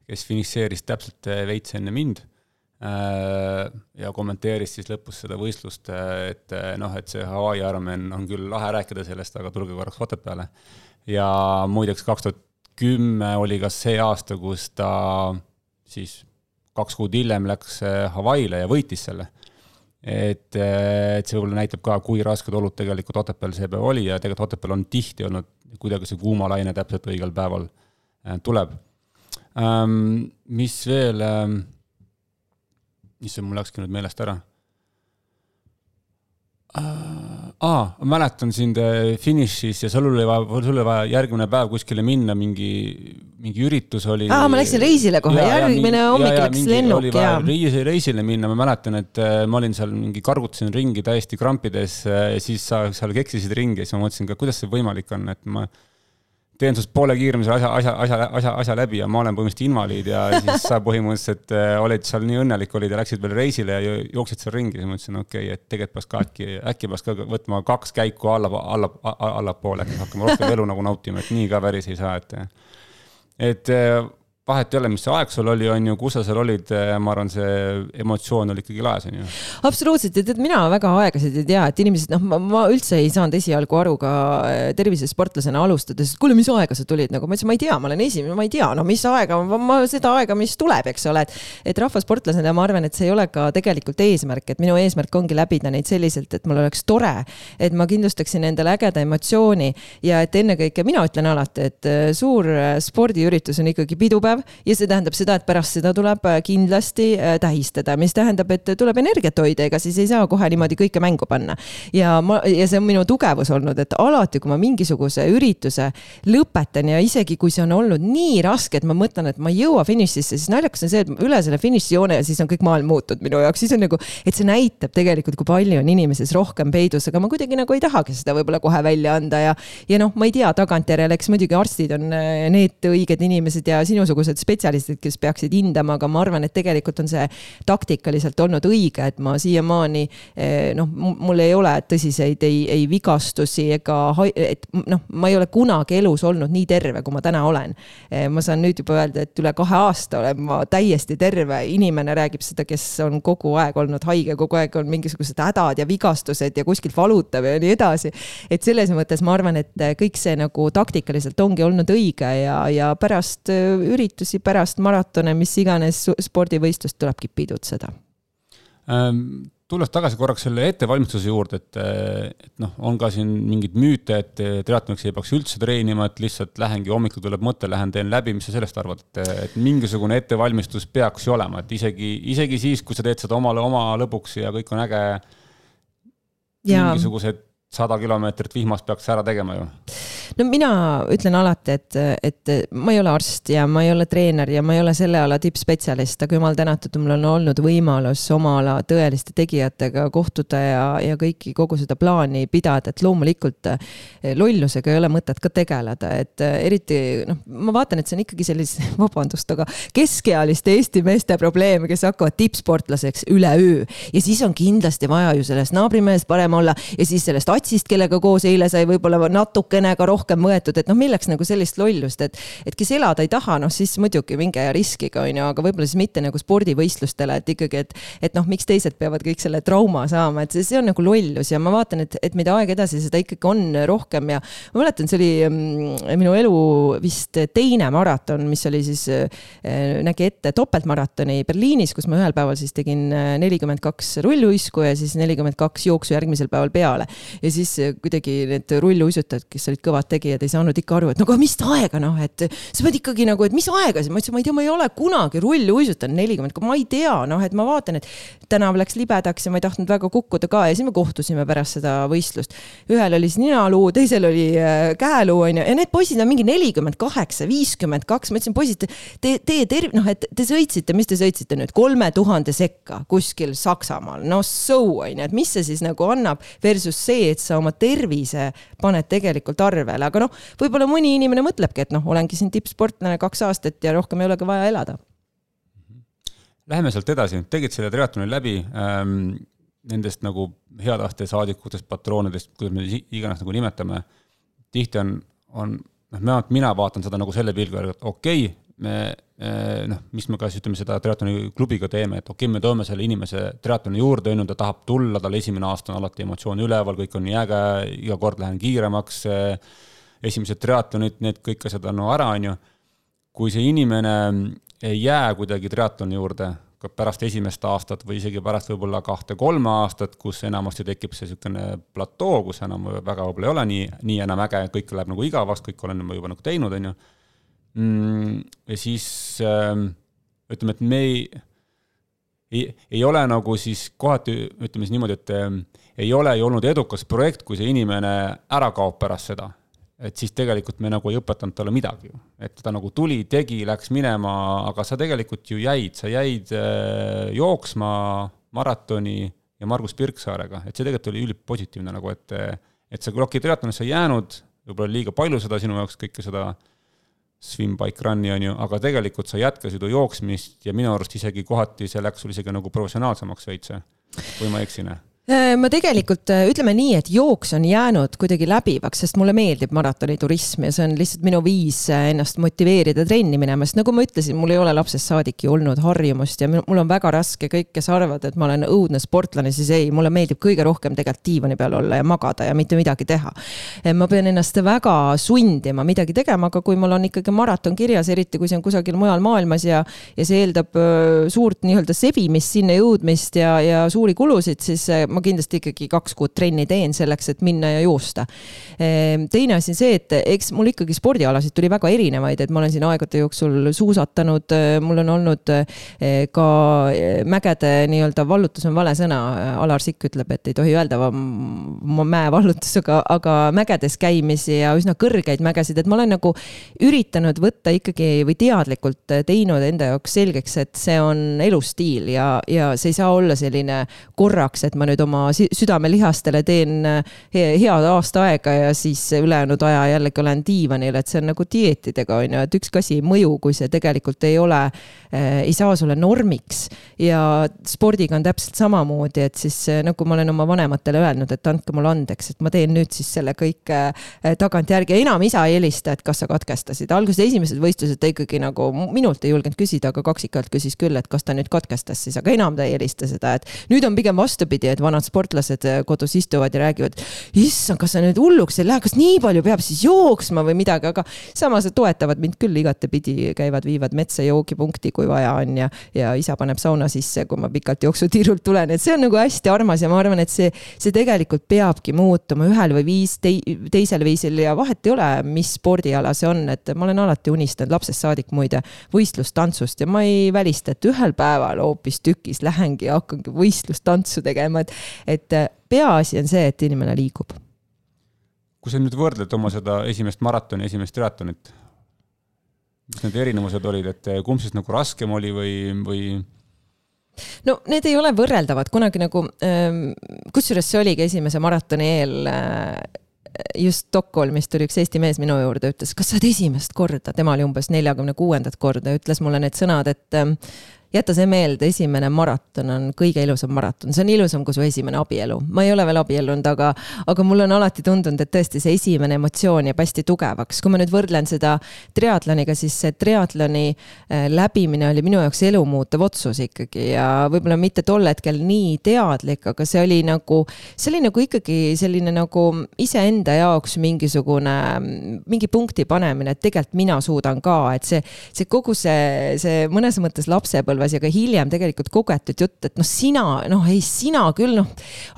kes finišeeris täpselt äh, veits enne mind Äh, ja kommenteeris siis lõpus seda võistlust, et noh, et see Hawaii Ironman on küll lahe rääkida sellest, aga tulge korraks Otepääle. ja muideks kaks tuhat kümme oli ka see aasta, kus ta siis kaks kuud hiljem läks äh, Hawaii'le ja võitis selle. et, äh, et see võib-olla näitab ka, kui rasked olud tegelikult Otepääl see päev oli ja tegelikult Otepääl on tihti olnud kuidagi see kuumalaine täpselt õigel päeval tuleb. Ähm, mis veel ähm, issand, mul läkski nüüd meelest ära aa, ma mäletan sind äh, finišis ja sul oli vaja, sul oli vaja järgmine päev kuskile minna, mingi, mingi üritus oli. aa, ma läksin reisile kohe, järgmine hommik läks lennuk ja. reisi, reisile minna, ma mäletan, et äh, ma olin seal mingi, kargutasin ringi täiesti krampides, äh, siis sa seal keksisid ringi ja siis ma mõtlesin ka, kuidas see võimalik on, et ma teen sinust poole kiiremini asja, asja, asja, asja, asja läbi ja ma olen põhimõtteliselt invaliid ja [laughs] siis sa põhimõtteliselt äh, olid seal nii õnnelik olid ja läksid veel reisile ja jooksid seal ringi, siis mõtlesin, okei okay,, et tegelikult peaks ka äkki, äkki peaks ka võtma kaks käiku alla, alla, allapoole, et hakkame rohkem [laughs] elu nagu nautima, et nii ka päris ei saa, et. et äh, vahet ei ole, mis see aeg sul oli, on ju, kus sa seal olid, eh, ma arvan, see emotsioon oli ikkagi laes, on ju. absoluutselt ja tead, mina väga aegasid ei tea, et inimesed, noh, ma üldse ei saanud esialgu aru ka eh, tervisesportlasena alustades, et kuule, mis aega sa tulid, nagu ma ütlesin, ma ei tea, ma olen esimene, ma ei tea, no mis aega, ma seda aega, mis tuleb, eks ole, et. et rahvasportlasena ma arvan, et see ei ole ka tegelikult eesmärk, et minu eesmärk ongi läbida neid selliselt, et mul oleks tore. et ma kindlustaksin endale ägeda emotsiooni ja et ennekõike mina ütlen alati, et eh, suur spordiüritus on ikkagi pidupäev päev ja see tähendab seda, et pärast seda tuleb äh, kindlasti äh, tähistada, mis tähendab, et tuleb energiat hoida, ega siis ei saa kohe niimoodi kõike mängu panna. ja ma, ja see on minu tugevus olnud, et alati, kui ma mingisuguse ürituse lõpetan ja isegi kui see on olnud nii raske, et ma mõtlen, et ma ei jõua finišisse, siis naljakas on see, et üle selle finišijoone ja siis on kõik maailm muutunud minu jaoks, siis on nagu, et see näitab tegelikult, kui palju on inimeses rohkem peidus, aga ma kuidagi nagu ei tahagi seda võib-olla kohe välja anda ja, ja noh, ma ei tea, tagantjärele, eks muidugi arstid on äh, need õiged inimesed ja sinusugused mingisugused spetsialistid, kes peaksid hindama, aga ma arvan, et tegelikult on see taktikaliselt olnud õige, et ma siiamaani eh, noh, mul ei ole tõsiseid ei, ei vigastusi ega, et noh, ma ei ole kunagi elus olnud nii terve, kui ma täna olen. Eh, ma saan nüüd juba öelda, et üle kahe aasta olen ma täiesti terve, inimene räägib seda, kes on kogu aeg olnud haige, kogu aeg on mingisugused hädad ja vigastused ja kuskilt valutab ja nii edasi. et selles mõttes ma arvan, et kõik see nagu taktikaliselt ongi olnud õige ja, ja pärast üritust üritusi pärast maratone, mis iganes spordivõistlust tulebki pidutseda ähm,? tulles tagasi korraks selle ettevalmistuse juurde, et, et noh, on ka siin mingeid müüte, et triatloniks ei peaks üldse treenima, et lihtsalt lähengi, hommikul tuleb mõte, lähen teen läbi, mis sa sellest arvad, et, et mingisugune ettevalmistus peaks ju olema, et isegi, isegi siis, kui sa teed seda omale oma lõbuks ja kõik on äge, mingisugused sada kilomeetrit vihmast peaks ära tegema ju. No mina ütlen alati, et, et ma ei ole arst ja ma ei ole treener ja ma ei ole selle ala tippspetsialist, aga jumal tänatud, mul on olnud võimalus oma ala tõeliste tegijatega kohtuda ja, ja kõiki, kogu seda plaani pidada, et loomulikult eh, lollusega ei ole mõtet ka tegeleda, et eh, eriti noh, ma vaatan, et see on ikkagi sellise, [laughs] vabandust, aga keskealiste Eesti meeste probleem, kes hakkavad tippsportlaseks üleöö. Ja siis on kindlasti vaja ju sellest naabrimehest parem olla ja siis sellest atsist, kellega koos eile sai võib-olla natukene ka rohkem võetud, et noh, milleks nagu sellist lollust, et, et kes elada ei taha, noh siis muidugi minge ja riskige, on ju, aga võib-olla siis mitte nagu spordivõistlustele, et ikkagi, et, et noh, miks teised peavad kõik selle trauma saama, et see, see on nagu lollus ja ma vaatan, et, et mida aeg edasi, seda ikkagi on rohkem ja ma mäletan, see oli mm, minu elu vist teine maraton, mis oli siis, äh, nägi ette topeltmaratoni Berliinis, kus ma ühel päeval siis tegin äh, nelikümmend kaks rulluisku ja siis nelikümmend kaks jooksu järgmisel päeval peale. ja siis kuidagi need rulluisutajad, kes olid kõvad pealttegijad ei saanud ikka aru, et no aga mis aega noh, et sa pead ikkagi nagu, et mis aega siis, ma ütlesin, ma ei tea, ma ei ole kunagi rulluisutanud nelikümmend, ma ei tea, noh, et ma vaatan, et tänav läks libedaks ja ma ei tahtnud väga kukkuda ka ja siis me kohtusime pärast seda võistlust. ühel oli siis ninaluu, teisel oli äh, käeluu onju ja need poisid on mingi nelikümmend kaheksa, viiskümmend kaks, ma ütlesin, poisid, te, teie terv-, noh, et te sõitsite, mis te sõitsite nüüd kolme tuhande sekka kuskil Saksamaal, no so onju, et mis see siis nagu annab versus see, et sa oma tervise paned tegelikult arvele, aga noh, võib-olla mõni inimene mõtlebki, et noh, olengi siin tippsportlane kaks aastat ja rohkem ei olegi vaja elada. Läheme sealt edasi, tegid selle triatloni läbi ähm, nendest nagu hea tahte saadikutest, patroonidest, kuidas me iganes nagu nimetame. tihti on, on noh, vähemalt mina vaatan seda nagu selle pilgu järgi, et okei okay,, me eh, noh, mis me ka siis ütleme seda triatloni klubiga teeme, et okei okay,, me toome selle inimese triatloni juurde, on ju, ta tahab tulla, tal esimene aasta on alati emotsioon üleval, kõik on nii äge, iga kord lähen kiiremaks, esimesed triatlonid, need kõik asjad on no ära, on ju. kui see inimene ei jää kuidagi triatloni juurde ka pärast esimest aastat või isegi pärast võib-olla kahte-kolme aastat, kus enamasti tekib see niisugune platoo, kus enam väga võib-olla ei ole nii, nii enam äge, kõik läheb nagu igavaks, kõik olen juba nagu teinud, on ju. Ja siis äh, ütleme, et me ei, ei, ei ole nagu siis kohati, ütleme siis niimoodi, et äh, ei ole ju olnud edukas projekt, kui see inimene ära kaob pärast seda. et siis tegelikult me nagu ei õpetanud talle midagi ju. et ta nagu tuli, tegi, läks minema, aga sa tegelikult ju jäid, sa jäid äh, jooksma maratoni ja Margus Pirksaarega, et see tegelikult oli ülipositiivne nagu, et et sa Rocki triatlonisse ei jäänud, võib-olla liiga palju seda sinu jaoks kõike seda äh, swim bike run'i on ju, aga tegelikult sa jätkasid ju jooksmist ja minu arust isegi kohati see läks sul isegi nagu professionaalsemaks veits või ma eksin? Äh, ma tegelikult äh, ütleme nii, et jooks on jäänud kuidagi läbivaks, sest mulle meeldib maratoniturism ja see on lihtsalt minu viis äh, ennast motiveerida trenni minema, sest nagu ma ütlesin, mul ei ole lapsest saadik ju olnud harjumust ja mul on väga raske, kõik, kes arvavad, et ma olen õudne sportlane, siis ei, mulle meeldib kõige rohkem tegelikult diivani peal olla ja magada ja mitte midagi teha. ma pean ennast väga sundima midagi tegema, aga kui mul on ikkagi maraton kirjas, eriti kui see on kusagil mujal maailmas ja, ja see eeldab suurt nii-öelda sebimist, sinna jõudmist ja, ja suuri kulusid, siis ma kindlasti ikkagi kaks kuud trenni teen selleks, et minna ja joosta. Ehm, teine asi on see, et eks mul ikkagi spordialasid tuli väga erinevaid, et ma olen siin aegade jooksul suusatanud, mul on olnud eh, ka eh, mägede nii-öelda vallutus on vale sõna, Alar Sikk ütleb, et ei tohi öelda mäevallutus, aga, aga mägedes käimisi ja üsna kõrgeid mägesid, et ma olen nagu üritanud võtta ikkagi või teadlikult teinud enda jaoks selgeks, et see on elustiil ja, ja see ei saa olla selline korraks, et ma nüüd oma oma südamelihastele teen eh, head aasta aega ja siis ülejäänud aja jällegi olen diivanil, et see on nagu dieetidega on ju, et ükski asi ei mõju, kui see tegelikult ei ole äh,, ei saa sulle normiks. ja spordiga on täpselt samamoodi, et siis eh, nagu ma olen oma vanematele öelnud, et andke mulle andeks, et ma teen nüüd siis selle kõik äh, tagantjärgi ja enam isa ei helista, et kas sa katkestasid. alguses esimesed võistlused ta ikkagi nagu minult ei julgenud küsida, aga kaksikalt küsis küll, et kas ta nüüd katkestas siis, aga enam ta ei helista seda, et nüüd on pigem vastupidi, et vanad sportlased äh, kodus istuvad ja räägivad, issand, kas sa nüüd hulluks ei lähe, kas nii palju peab siis jooksma või midagi, aga samas toetavad mind küll igatepidi, käivad, viivad metsa joogipunkti, kui vaja on ja, ja isa paneb sauna sisse, kui ma pikalt jooksutiirult tulen, et see on nagu hästi armas ja ma arvan, et see, see tegelikult peabki muutuma ühel või viis tei,, teisel viisil ja vahet ei ole, mis spordiala see on, et ma olen alati unistanud lapsest saadik muide võistlustantsust ja ma ei välista, et ühel päeval hoopistükkis lähengi ja hakkangi võistlustantsu tegema, et et äh, peaasi on see, et inimene liigub. kui sa nüüd võrdled oma seda esimest maratoni, esimest triatlonit, mis need erinevused olid, et äh, kumb siis nagu raskem oli või, või? no need ei ole võrreldavad, kunagi nagu, ähm, kusjuures see oligi esimese maratoni eel äh, just Stockholmist tuli üks Eesti mees minu juurde, ütles, kas sa oled esimest korda, tema oli umbes neljakümne kuuendat korda, ütles mulle need sõnad, et ähm, jäta see meelde, esimene maraton on kõige ilusam maraton, see on ilusam kui su esimene abielu. ma ei ole veel abiellunud, aga, aga mulle on alati tundunud, et tõesti see esimene emotsioon jääb hästi tugevaks. kui ma nüüd võrdlen seda triatloniga, siis see triatloni äh, läbimine oli minu jaoks elumuutev otsus ikkagi ja võib-olla mitte tol hetkel nii teadlik, aga see oli nagu, see oli nagu ikkagi selline nagu iseenda jaoks mingisugune, mingi punkti panemine, et tegelikult mina suudan ka, et see, see kogu see, see mõnes mõttes lapsepõlv lapsepõlves ja ka hiljem tegelikult kogetud jutt, et noh, sina, noh ei, sina küll noh,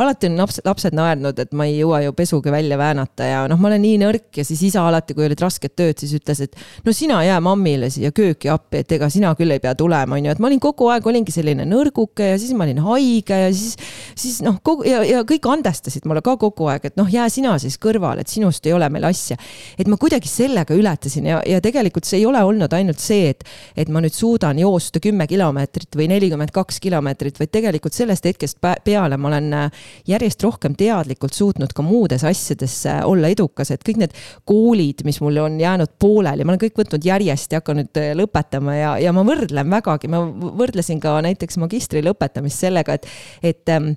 alati on lapsed, lapsed naernud, et ma ei jõua ju pesugi välja väänata ja noh, ma olen nii nõrk ja siis isa alati, kui olid rasked tööd, siis ütles, et no sina jää mammile siia kööki appi, et ega sina küll ei pea tulema, on ju, et ma olin kogu aeg, olingi selline nõrguke ja siis ma olin haige ja siis, siis noh, kogu ja, ja kõik andestasid mulle ka kogu aeg, et noh, jää sina siis kõrvale, et sinust ei ole meil asja. et ma kuidagi sellega ületasin ja, ja tegelikult see ei ole olnud ainult see, et, et ma nüüd suudan joosta kümme kilomeetrit või nelikümmend kaks kilomeetrit, vaid tegelikult sellest hetkest peale ma olen äh, järjest rohkem teadlikult suutnud ka muudes asjades äh, olla edukas, et kõik need koolid, mis mul on jäänud pooleli, ma olen kõik võtnud järjest ja hakanud äh, lõpetama ja, ja ma võrdlen vägagi, ma võrdlesin ka näiteks magistri lõpetamist sellega, et, et ähm,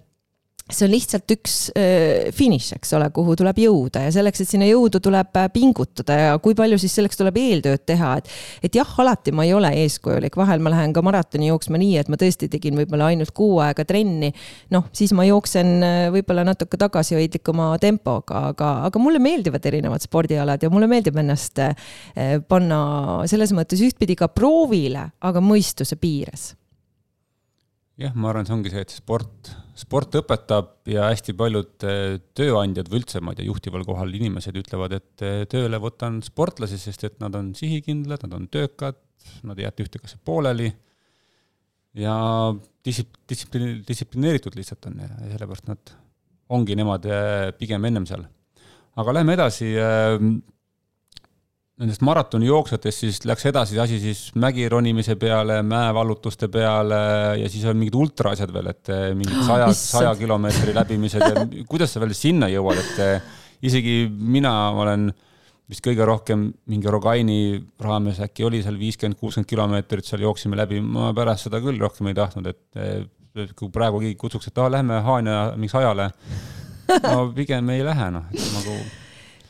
see on lihtsalt üks äh, finiš, eks ole, kuhu tuleb jõuda ja selleks, et sinna jõuda, tuleb äh, pingutada ja kui palju siis selleks tuleb eeltööd teha, et. et jah, alati ma ei ole eeskujulik, vahel ma lähen ka maratoni jooksma nii, et ma tõesti tegin võib-olla ainult kuu aega trenni. noh, siis ma jooksen äh, võib-olla natuke tagasihoidlikuma tempoga, aga, aga mulle meeldivad erinevad spordialad ja mulle meeldib ennast äh, panna selles mõttes ühtpidi ka proovile, aga mõistuse piires jah, ma arvan, see ongi see, et sport, sport õpetab ja hästi paljud eh, tööandjad või üldse, ma ei tea, juhtival kohal inimesed ütlevad, et eh, tööle võtan sportlasi, sest et nad on sihikindlad, nad on töökad, nad ei jäta ühte asja pooleli ja distsip-, distsipliin, distsiplineeritud lihtsalt on ja sellepärast nad ongi nemad eh, pigem ennem seal. aga lähme edasi nendest maratonijooksjatest siis läks edasi asi siis mägi ronimise peale, mäevallutuste peale ja siis on mingid ultra asjad veel, et eh, mingid saja, saja kilomeetri läbimised ja [laughs] kuidas sa veel sinna jõuad, et eh, isegi mina olen vist kõige rohkem mingi Rogaini raames äkki oli seal viiskümmend, kuuskümmend kilomeetrit seal jooksime läbi, ma pärast seda küll rohkem ei tahtnud, et eh, kui praegu keegi kutsuks, et aa, lähme Haanja mingiks ajale, [laughs] no pigem ei lähe noh, et nagu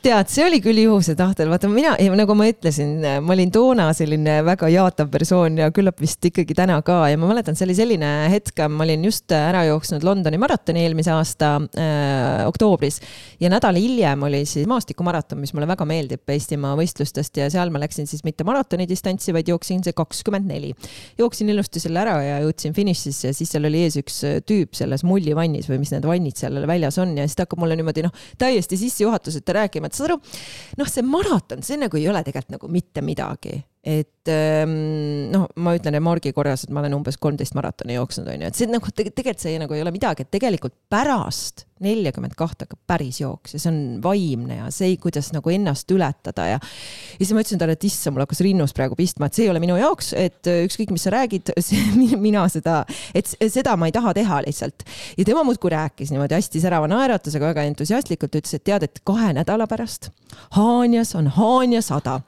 tead, see oli küll juhuse tahtel, vaata mina, nagu ma ütlesin, ma olin toona selline väga jaatav persoon ja küllap vist ikkagi täna ka. Ja ma mäletan, see oli selline hetk, ma olin just ära jooksnud Londoni maratoni eelmise aasta äh, oktoobris. Ja nädal hiljem oli siis maastikumaraton, mis mulle väga meeldib Eestimaa võistlustest. Ja seal ma läksin siis mitte maratoni distantsi, vaid jooksin see kakskümmend neli. jooksin ilusti selle ära ja jõudsin finišisse. Ja siis seal oli ees üks tüüp selles mullivannis või mis need vannid seal väljas on. Ja siis ta hakkab mulle niimoodi noh, täiesti sissejuhatuseta rääkima, et saad aru, noh, see maraton, see nagu ei ole tegelikult nagu mitte midagi et ehm, noh, ma ütlen remargi korras, et ma olen umbes kolmteist maratoni jooksnud, on ju, et see nagu tegelikult see nagu ei ole midagi, et tegelikult pärast neljakümmet kahte hakkab päris jooks ja see on vaimne ja see, kuidas nagu ennast ületada ja. ja siis ma ütlesin talle, et issand, mul hakkas rinnus praegu pistma, et see ei ole minu jaoks, et ükskõik, mis sa räägid, [laughs] mina seda, et seda ma ei taha teha lihtsalt. ja tema muudkui rääkis niimoodi hästi särava naeratusega, väga entusiastlikult, ütles, et tead, et kahe nädala pärast Haanjas on Haanja sada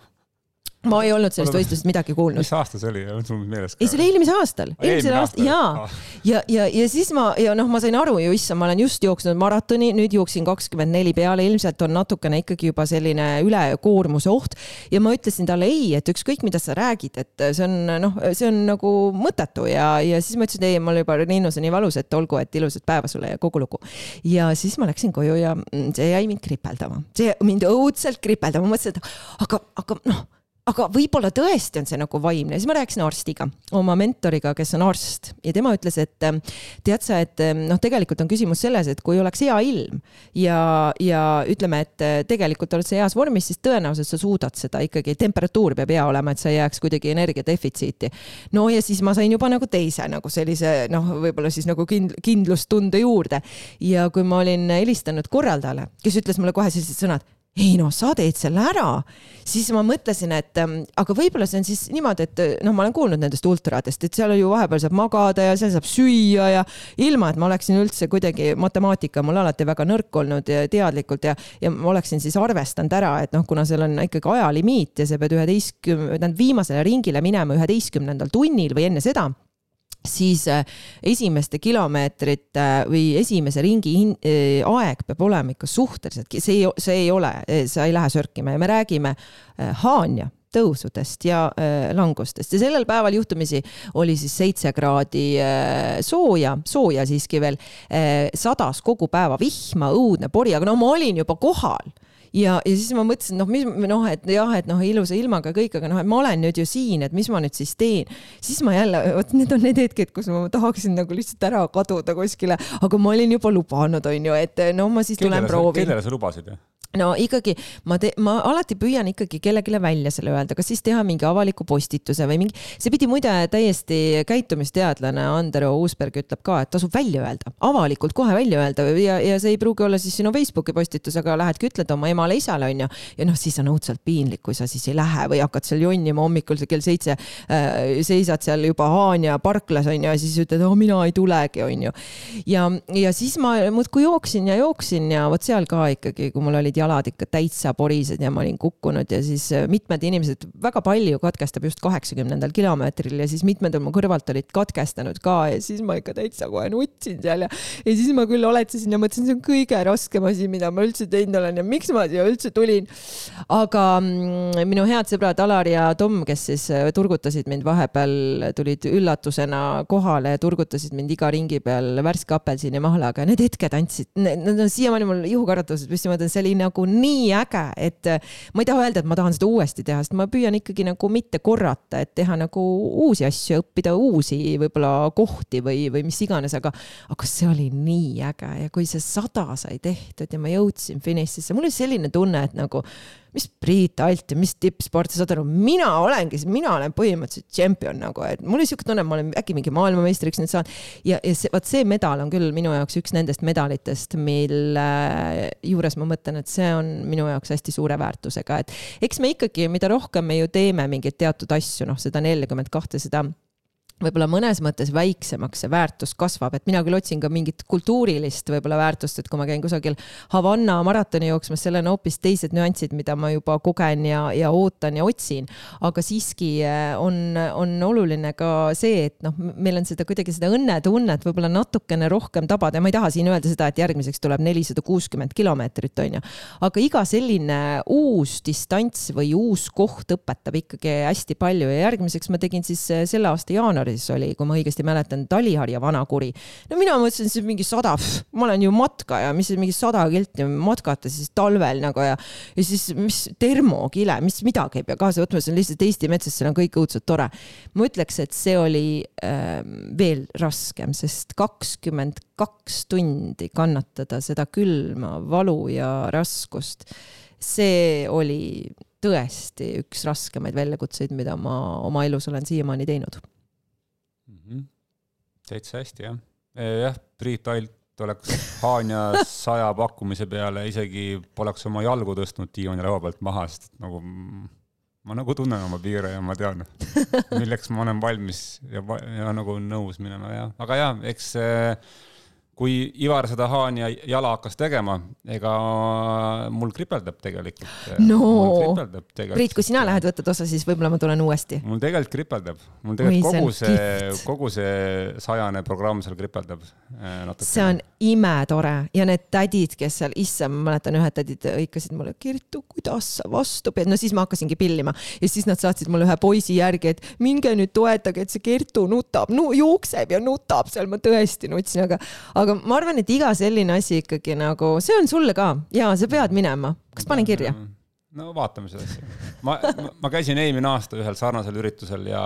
ma ei olnud sellest võistlusest midagi kuulnud. mis aasta see oli, on sul meeles ka? ei, see oli eelmisel aastal, eelmisel aastal ja ah., ja, ja, ja siis ma ja noh, ma sain aru ju, issand, ma olen just jooksnud maratoni, nüüd jooksin kakskümmend neli peale, ilmselt on natukene ikkagi juba selline ülekoormuse oht. ja ma ütlesin talle ei, et ükskõik, mida sa räägid, et see on noh, see on nagu mõttetu ja, ja siis ma ütlesin, ei, mul juba rinnus on nii valus, et olgu, et ilusat päeva sulle ja kogu lugu. ja siis ma läksin koju ja see jäi mind kripeldama, see mind õudselt kripeldama, ma mõtlesin, et aga, aga noh aga võib-olla tõesti on see nagu vaimne, siis ma rääkisin arstiga, oma mentoriga, kes on arst ja tema ütles, et ähm, tead sa, et ähm, noh, tegelikult on küsimus selles, et kui oleks hea ilm ja, ja ütleme, et äh, tegelikult oled sa heas vormis, siis tõenäoliselt sa suudad seda ikkagi, temperatuur peab hea olema, et sa ei jääks kuidagi energiadefitsiiti. no ja siis ma sain juba nagu teise nagu sellise noh, võib-olla siis nagu kind-, kindlustunde juurde. Ja kui ma olin helistanud korraldajale, kes ütles mulle kohe sellised sõnad ei no sa teed selle ära, siis ma mõtlesin, et ähm, aga võib-olla see on siis niimoodi, et noh, ma olen kuulnud nendest ultradest, et seal ju vahepeal saab magada ja seal saab süüa ja ilma, et ma oleksin üldse kuidagi matemaatika mul alati väga nõrk olnud ja teadlikult ja, ja ma oleksin siis arvestanud ära, et noh, kuna seal on ikkagi ajalimiit ja sa pead üheteistkümne, tähendab viimasele ringile minema üheteistkümnendal tunnil või enne seda siis äh, esimeste kilomeetrite või esimese ringi äh, aeg peab olema ikka suhteliselt, see see ei ole, sa ei lähe sörkima ja me räägime äh, Haanja tõusudest ja äh, langustest. Ja sellel päeval juhtumisi oli siis seitse kraadi äh, sooja, sooja siiski veel äh,, sadas kogu päeva vihma, õudne pori, aga no ma olin juba kohal ja, ja siis ma mõtlesin, noh, mis noh, et jah, et noh, ilusa ilmaga kõik, aga noh, et ma olen nüüd ju siin, et mis ma nüüd siis teen. siis ma jälle, vot need on need hetked, kus ma tahaksin nagu lihtsalt ära kaduda kuskile, aga ma olin juba lubanud, on ju, et no ma siis tulen proovin. kellele sa lubasid? No ikkagi ma ma alati püüan ikkagi kellelegi välja selle öelda, kas siis teha mingi avaliku postituse või mingi, see pidi muide täiesti käitumisteadlane Andero Uusberg ütleb ka, et tasub välja öelda, avalikult kohe välja öelda ja, ja see ei pruugi olla siis sinu Facebooki postitus, aga lähedki ütled oma emale-isale onju. ja noh, siis on õudselt piinlik, kui sa siis ei lähe või hakkad seal jonnima hommikul kell seitse äh,, seisad seal juba Haanja parklas onju ja siis ütled, oh mina ei tulegi onju. ja, ja siis ma muudkui jooksin ja jooksin ja vot seal ka ikkagi, kui mul olid jalad ikka täitsa porised ja ma olin kukkunud ja siis äh, mitmed inimesed, väga palju katkestab just kaheksakümnendal kilomeetril ja siis mitmed mu kõrvalt olid katkestanud ka ja siis ma ikka täitsa kohe nutsin seal ja, ja siis ma küll oletasin ja mõtlesin, see on kõige raskem asi, mida ma üldse teinud olen ja miks ma siia üldse tulin. aga mm, minu head sõbrad Alar ja Tom, kes siis äh, turgutasid mind vahepeal, tulid üllatusena kohale ja turgutasid mind iga ringi peal värske apelsinimahlaga ja need hetked andsid, need on siiamaani mul juhukarvatused püsti, ma mõtlen, see oli nagu nii äge, et äh, ma ei taha öelda, et ma tahan seda uuesti teha, sest ma püüan ikkagi nagu mitte korrata, et teha nagu uusi asju, õppida uusi võib-olla kohti või, või mis iganes, aga, aga see oli nii äge ja kui see sada sai tehtud ja ma jõudsin finišisse, mul oli selline tunne, et nagu mis Priit Alt ja mis tippsport, saad aru, mina olengi, mina olen põhimõtteliselt tšempion nagu, et mul oli siuke tunne, ma olen äkki mingi maailmameistriks nüüd saanud. ja, ja see, vot see medal on küll minu jaoks üks nendest medalitest, mille juures ma mõtlen, et see on minu jaoks hästi suure väärtusega, et eks me ikkagi, mida rohkem me ju teeme mingeid teatud asju, noh, seda nelikümmend kahte, seda võib-olla mõnes mõttes väiksemaks see väärtus kasvab, et mina küll otsin ka mingit kultuurilist võib-olla väärtust, et kui ma käin kusagil Havanna maratoni jooksmas, seal on hoopis teised nüansid, mida ma juba kogen ja, ja ootan ja otsin. aga siiski eh, on, on oluline ka see, et noh, meil on seda kuidagi seda õnnetunnet võib-olla natukene rohkem tabada ja ma ei taha siin öelda seda, et järgmiseks tuleb nelisada kuuskümmend kilomeetrit, on ju. aga iga selline uus distants või uus koht õpetab ikkagi hästi palju ja järgmiseks ma tegin siis eh, selle aasta jaanuaris jaanuaris oli, kui ma õigesti mäletan, Taliharja Vanakuri. no mina mõtlesin, see mingi sada, ma olen ju matkaja, mis mingi sada kilti matkata siis talvel nagu ja, ja siis mis termokile, mis midagi ei pea kaasa võtma, see on lihtsalt Eesti metsas, seal on kõik õudselt tore. ma ütleks, et see oli äh, veel raskem, sest kakskümmend kaks tundi kannatada seda külma, valu ja raskust, see oli tõesti üks raskemaid väljakutseid, mida ma oma elus olen siiamaani teinud täitsa hästi, jah. jah, Priit Alt oleks Haanja saja pakkumise peale isegi poleks oma jalgu tõstnud diivani laua pealt maha, sest nagu ma nagu tunnen oma piire ja ma tean, milleks ma olen valmis ja, ja nagu nõus minema ja, aga jah, eks äh, kui Ivar seda Haanja jala hakkas tegema, ega mul kripeldab tegelikult. no, Priit, kui sina lähed, võtad osa, siis võib-olla ma tulen uuesti. mul tegelikult kripeldab, mul tegelikult Oi, kogu see, kogu see sajane programm seal kripeldab äh, natuke. see on imetore. Ja need tädid, kes seal, issand, ma mäletan, ühed tädid hõikasid mulle, Kertu, kuidas sa vastu pead, no siis ma hakkasingi pillima. Ja siis nad saatsid mulle ühe poisi järgi, et minge nüüd toetage, et see Kertu nutab no,, jookseb ja nutab. Seal, ma tõesti nutsin, aga, aga aga ma arvan, et iga selline asi ikkagi nagu, see on sulle ka ja sa pead minema. kas panen kirja? no vaatame seda asja. ma, ma käisin eelmine aasta ühel sarnasel üritusel ja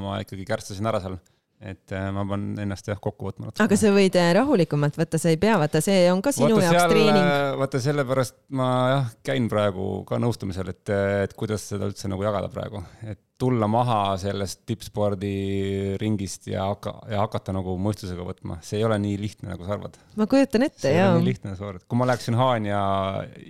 ma ikkagi kärtsasin ära seal et äh, ma pean ennast jah kokku võtma. aga sa võid äh, rahulikumalt võtta, sa ei pea, vaata, see on ka sinu vaata jaoks seal, treening. Äh, vaata sellepärast ma jah, käin praegu ka nõustamisel, et, et kuidas seda üldse nagu jagada praegu, et tulla maha sellest tippspordi ringist ja hakka, ja hakata nagu mõistusega võtma, see ei ole nii lihtne, nagu sa arvad. ma kujutan ette, jaa. nii lihtne, sa arvad, kui ma läheksin Haanja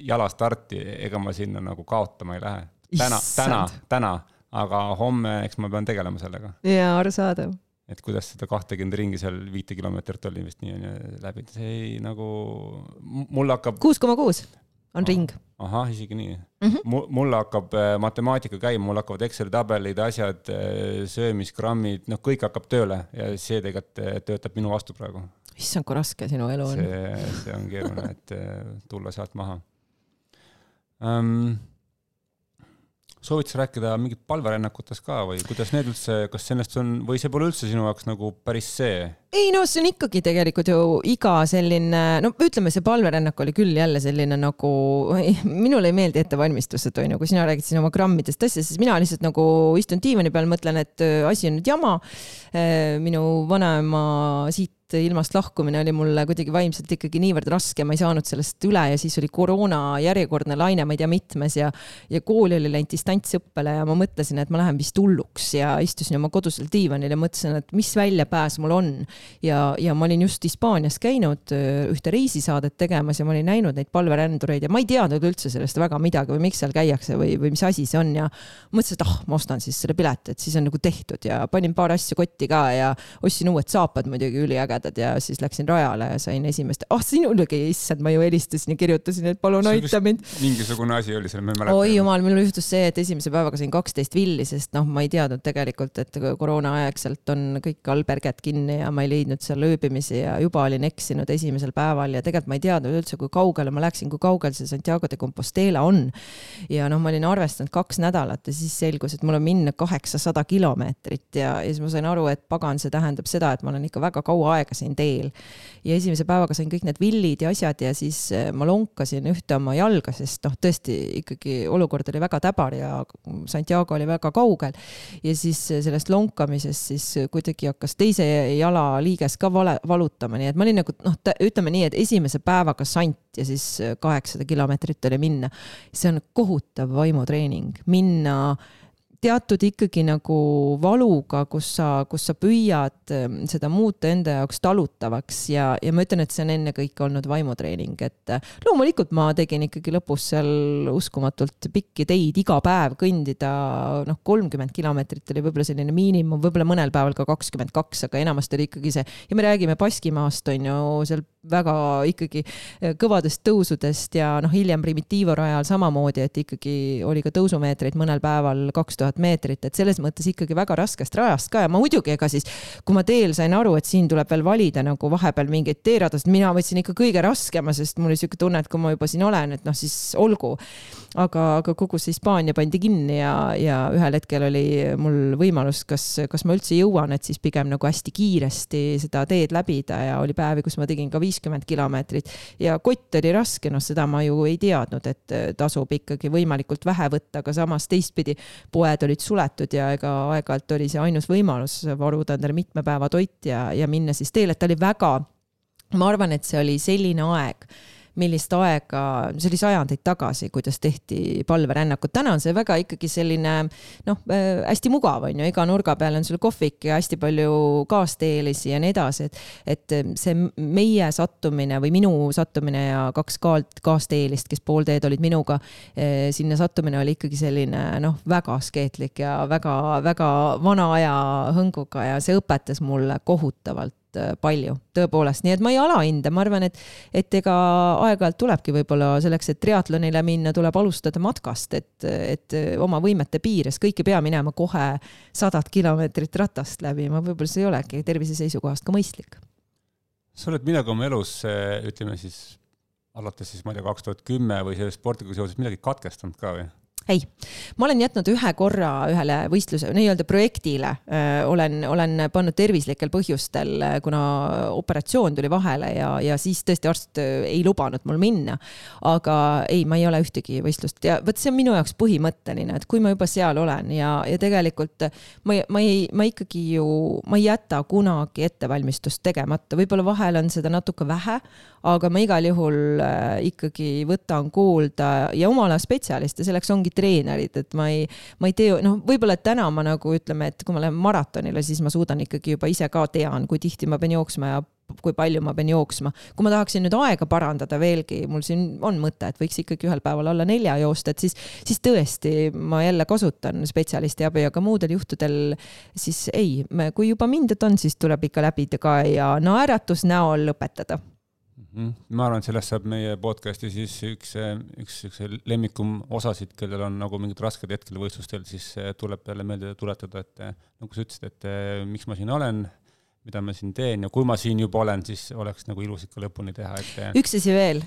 jalastarti, ega ma sinna nagu kaotama ei lähe. täna, täna, täna, aga homme, eks ma pean tegelema sellega. jaa, arusaadav et kuidas seda kahtekümmend ringi seal viite kilomeetrit oli vist nii on ju läbi, see ei nagu, mul hakkab. kuus koma kuus on ring. ahah, isegi nii mm. -hmm. mul hakkab äh, matemaatika käima, mul hakkavad Exceli tabelid, asjad, äh, söömisgrammid, noh, kõik hakkab tööle ja see tegelikult äh, töötab minu vastu praegu. issand, kui raske sinu elu on. see, see on keeruline, et tulla sealt maha um, soovid sa rääkida mingit palverännakutest ka või kuidas need üldse, kas sellest on või see pole üldse sinu jaoks nagu päris see? ei no see on ikkagi tegelikult ju iga selline, no ütleme, see palverännak oli küll jälle selline nagu, minule ei meeldi ettevalmistused, onju, kui sina räägid siin oma grammidest asjadest, siis mina lihtsalt nagu istun diivani peal, mõtlen, et äh, asi on nüüd jama. Äh, minu vanaema siit ilmast lahkumine oli mulle kuidagi vaimselt ikkagi niivõrd raske, ma ei saanud sellest üle ja siis oli koroona järjekordne laine, ma ei tea, mitmes ja ja kooli oli läinud distantsõppele ja ma mõtlesin, et ma lähen vist hulluks ja istusin oma kodusel diivanil ja mõtlesin, et mis väljapääs mul on. ja, ja ma olin just Hispaanias käinud ühte reisisaadet tegemas ja ma olin näinud neid palverändureid ja ma ei teadnud üldse sellest väga midagi või miks seal käiakse või, või mis asi see on ja mõtlesin, et ah, ma ostan siis selle pileti, et siis on nagu tehtud ja panin paar asja kotti ka ja ostsin uued saapad muidugi üliägedad ägedad ja siis läksin rajale ja sain esimest, ah oh, sinulegi, issand, ma ju helistasin ja kirjutasin, et palun aita mind. mingisugune asi oli seal, ma ei mäleta. oi jumal, mul juhtus see, et esimese päevaga sain kaksteist villi, sest noh, ma ei teadnud tegelikult, et koroonaaegselt on kõik alberged kinni ja ma ei leidnud seal ööbimisi ja juba olin eksinud esimesel päeval ja tegelikult ma ei teadnud üldse, kui kaugele ma läksin, kui kaugel see Santiago de Compostela on. ja noh, ma olin arvestanud kaks nädalat ja siis selgus, et mul on minna kaheksasada kilomeetrit ja, ja siis ma sain aru, et pagan, see tähendab seda, et ma olen ikka väga kaua aega aegasin teel. ja esimese päevaga sain kõik need villid ja asjad ja siis eh, ma lonkasin ühte oma jalga, sest noh, tõesti ikkagi olukord oli väga täbar ja Santiago oli väga kaugel. ja siis eh, sellest lonkamisest siis kuidagi hakkas teise jala liiges ka vale, valutama, nii et ma olin nagu noh, ütleme nii, et esimese päevaga sant ja siis eh, kaheksasada kilomeetrit oli minna. see on kohutav vaimutreening, minna teatud ikkagi nagu valuga, kus sa, kus sa püüad ähm, seda muuta enda jaoks talutavaks ja, ja ma ütlen, et see on ennekõike olnud vaimutreening, et äh, loomulikult ma tegin ikkagi lõpus seal uskumatult pikki teid iga päev kõndida, noh, kolmkümmend kilomeetrit oli võib-olla selline miinimum, võib-olla mõnel päeval ka kakskümmend kaks, aga enamasti oli ikkagi see ja me räägime Baskimaast on ju seal väga ikkagi äh, kõvadest tõusudest ja noh, hiljem Primitivo rajal samamoodi, et ikkagi oli ka tõusumeetreid mõnel päeval kaks tuhat meetrit, et selles mõttes ikkagi väga raskest rajast ka. Ja ma muidugi, ega siis kui ma teel sain aru, et siin tuleb veel valida nagu vahepeal mingeid teeradasid, mina võtsin ikka kõige raskema, sest mul oli sihuke tunne, et kui ma juba siin olen, et noh, siis olgu. aga, aga kogu see Hispaania pandi kinni ja, ja ühel hetkel oli mul võimalus, kas, kas ma üldse jõuan, et siis pigem nagu hästi kiiresti seda teed läbida. Ja oli päevi, kus ma tegin ka viiskümmend kilomeetrit. Ja kott oli raske, noh, seda ma ju ei teadnud, et tasub ikkagi võimalikult vähe võtta, aga samas teistpidi poed olid suletud ja ega aeg-ajalt oli see ainus võimalus varuda endale mitme päeva toit ja, ja minna siis teele, et ta oli väga, ma arvan, et see oli selline aeg millist aega, see oli sajandeid tagasi, kuidas tehti palverännakut. täna on see väga ikkagi selline noh äh,, hästi mugav on ju, iga nurga peal on sul kohvik ja hästi palju kaasteelisi ja nii edasi, et, et see meie sattumine või minu sattumine ja kaks kaalt, kaasteelist, kes pool teed olid minuga eh,, sinna sattumine oli ikkagi selline noh, väga askeetlik ja väga-väga vana aja hõnguga ja see õpetas mulle kohutavalt Äh, palju, tõepoolest, nii et ma ei alahinda, ma arvan, et, et ega aeg-ajalt tulebki võib-olla selleks, et triatlonile minna, tuleb alustada matkast, et, et oma võimete piires, kõik ei pea minema kohe sadat kilomeetrit ratast läbi, ma võib-olla see ei olegi tervise seisukohast ka mõistlik. sa oled midagi oma elus, ütleme siis alates siis ma ei tea, kaks tuhat kümme või selle spordiga seoses midagi katkestanud ka või? Ei, ma olen jätnud ühe korra ühele võistluse, nii-öelda projektile. Äh, olen, olen pannud tervislikel põhjustel, kuna operatsioon tuli vahele ja, ja siis tõesti arst ei lubanud mul minna. aga ei, ma ei ole ühtegi võistlust. Ja vot see on minu jaoks põhimõtteline, et kui ma juba seal olen ja, ja tegelikult ma, ma ei, ma ikkagi ju, ma ei jäta kunagi ettevalmistust tegemata, võib-olla vahel on seda natuke vähe, aga ma igal juhul ikkagi võtan kuulda ja oma ala spetsialiste, selleks ongi treenerid, et ma ei, ma ei tee, noh, võib-olla täna ma nagu ütleme, et kui ma lähen maratonile, siis ma suudan ikkagi juba ise ka tean, kui tihti ma pean jooksma ja kui palju ma pean jooksma. kui ma tahaksin nüüd aega parandada veelgi, mul siin on mõte, et võiks ikkagi ühel päeval alla nelja joosta, et siis, siis tõesti ma jälle kasutan spetsialisti abi, aga muudel juhtudel siis ei, kui juba mindud on, siis tuleb ikka läbida ka ja naeratus näol lõpetada ma arvan, et sellest saab meie podcast'i siis üks, üks siukse lemmikum osasid, kellel on nagu mingid rasked hetked võistlustel, siis tuleb jälle meelde tuletada, et nagu sa ütlesid, et miks ma siin olen, mida ma siin teen ja kui ma siin juba olen, siis oleks nagu ilus ikka lõpuni teha, et. üks asi veel,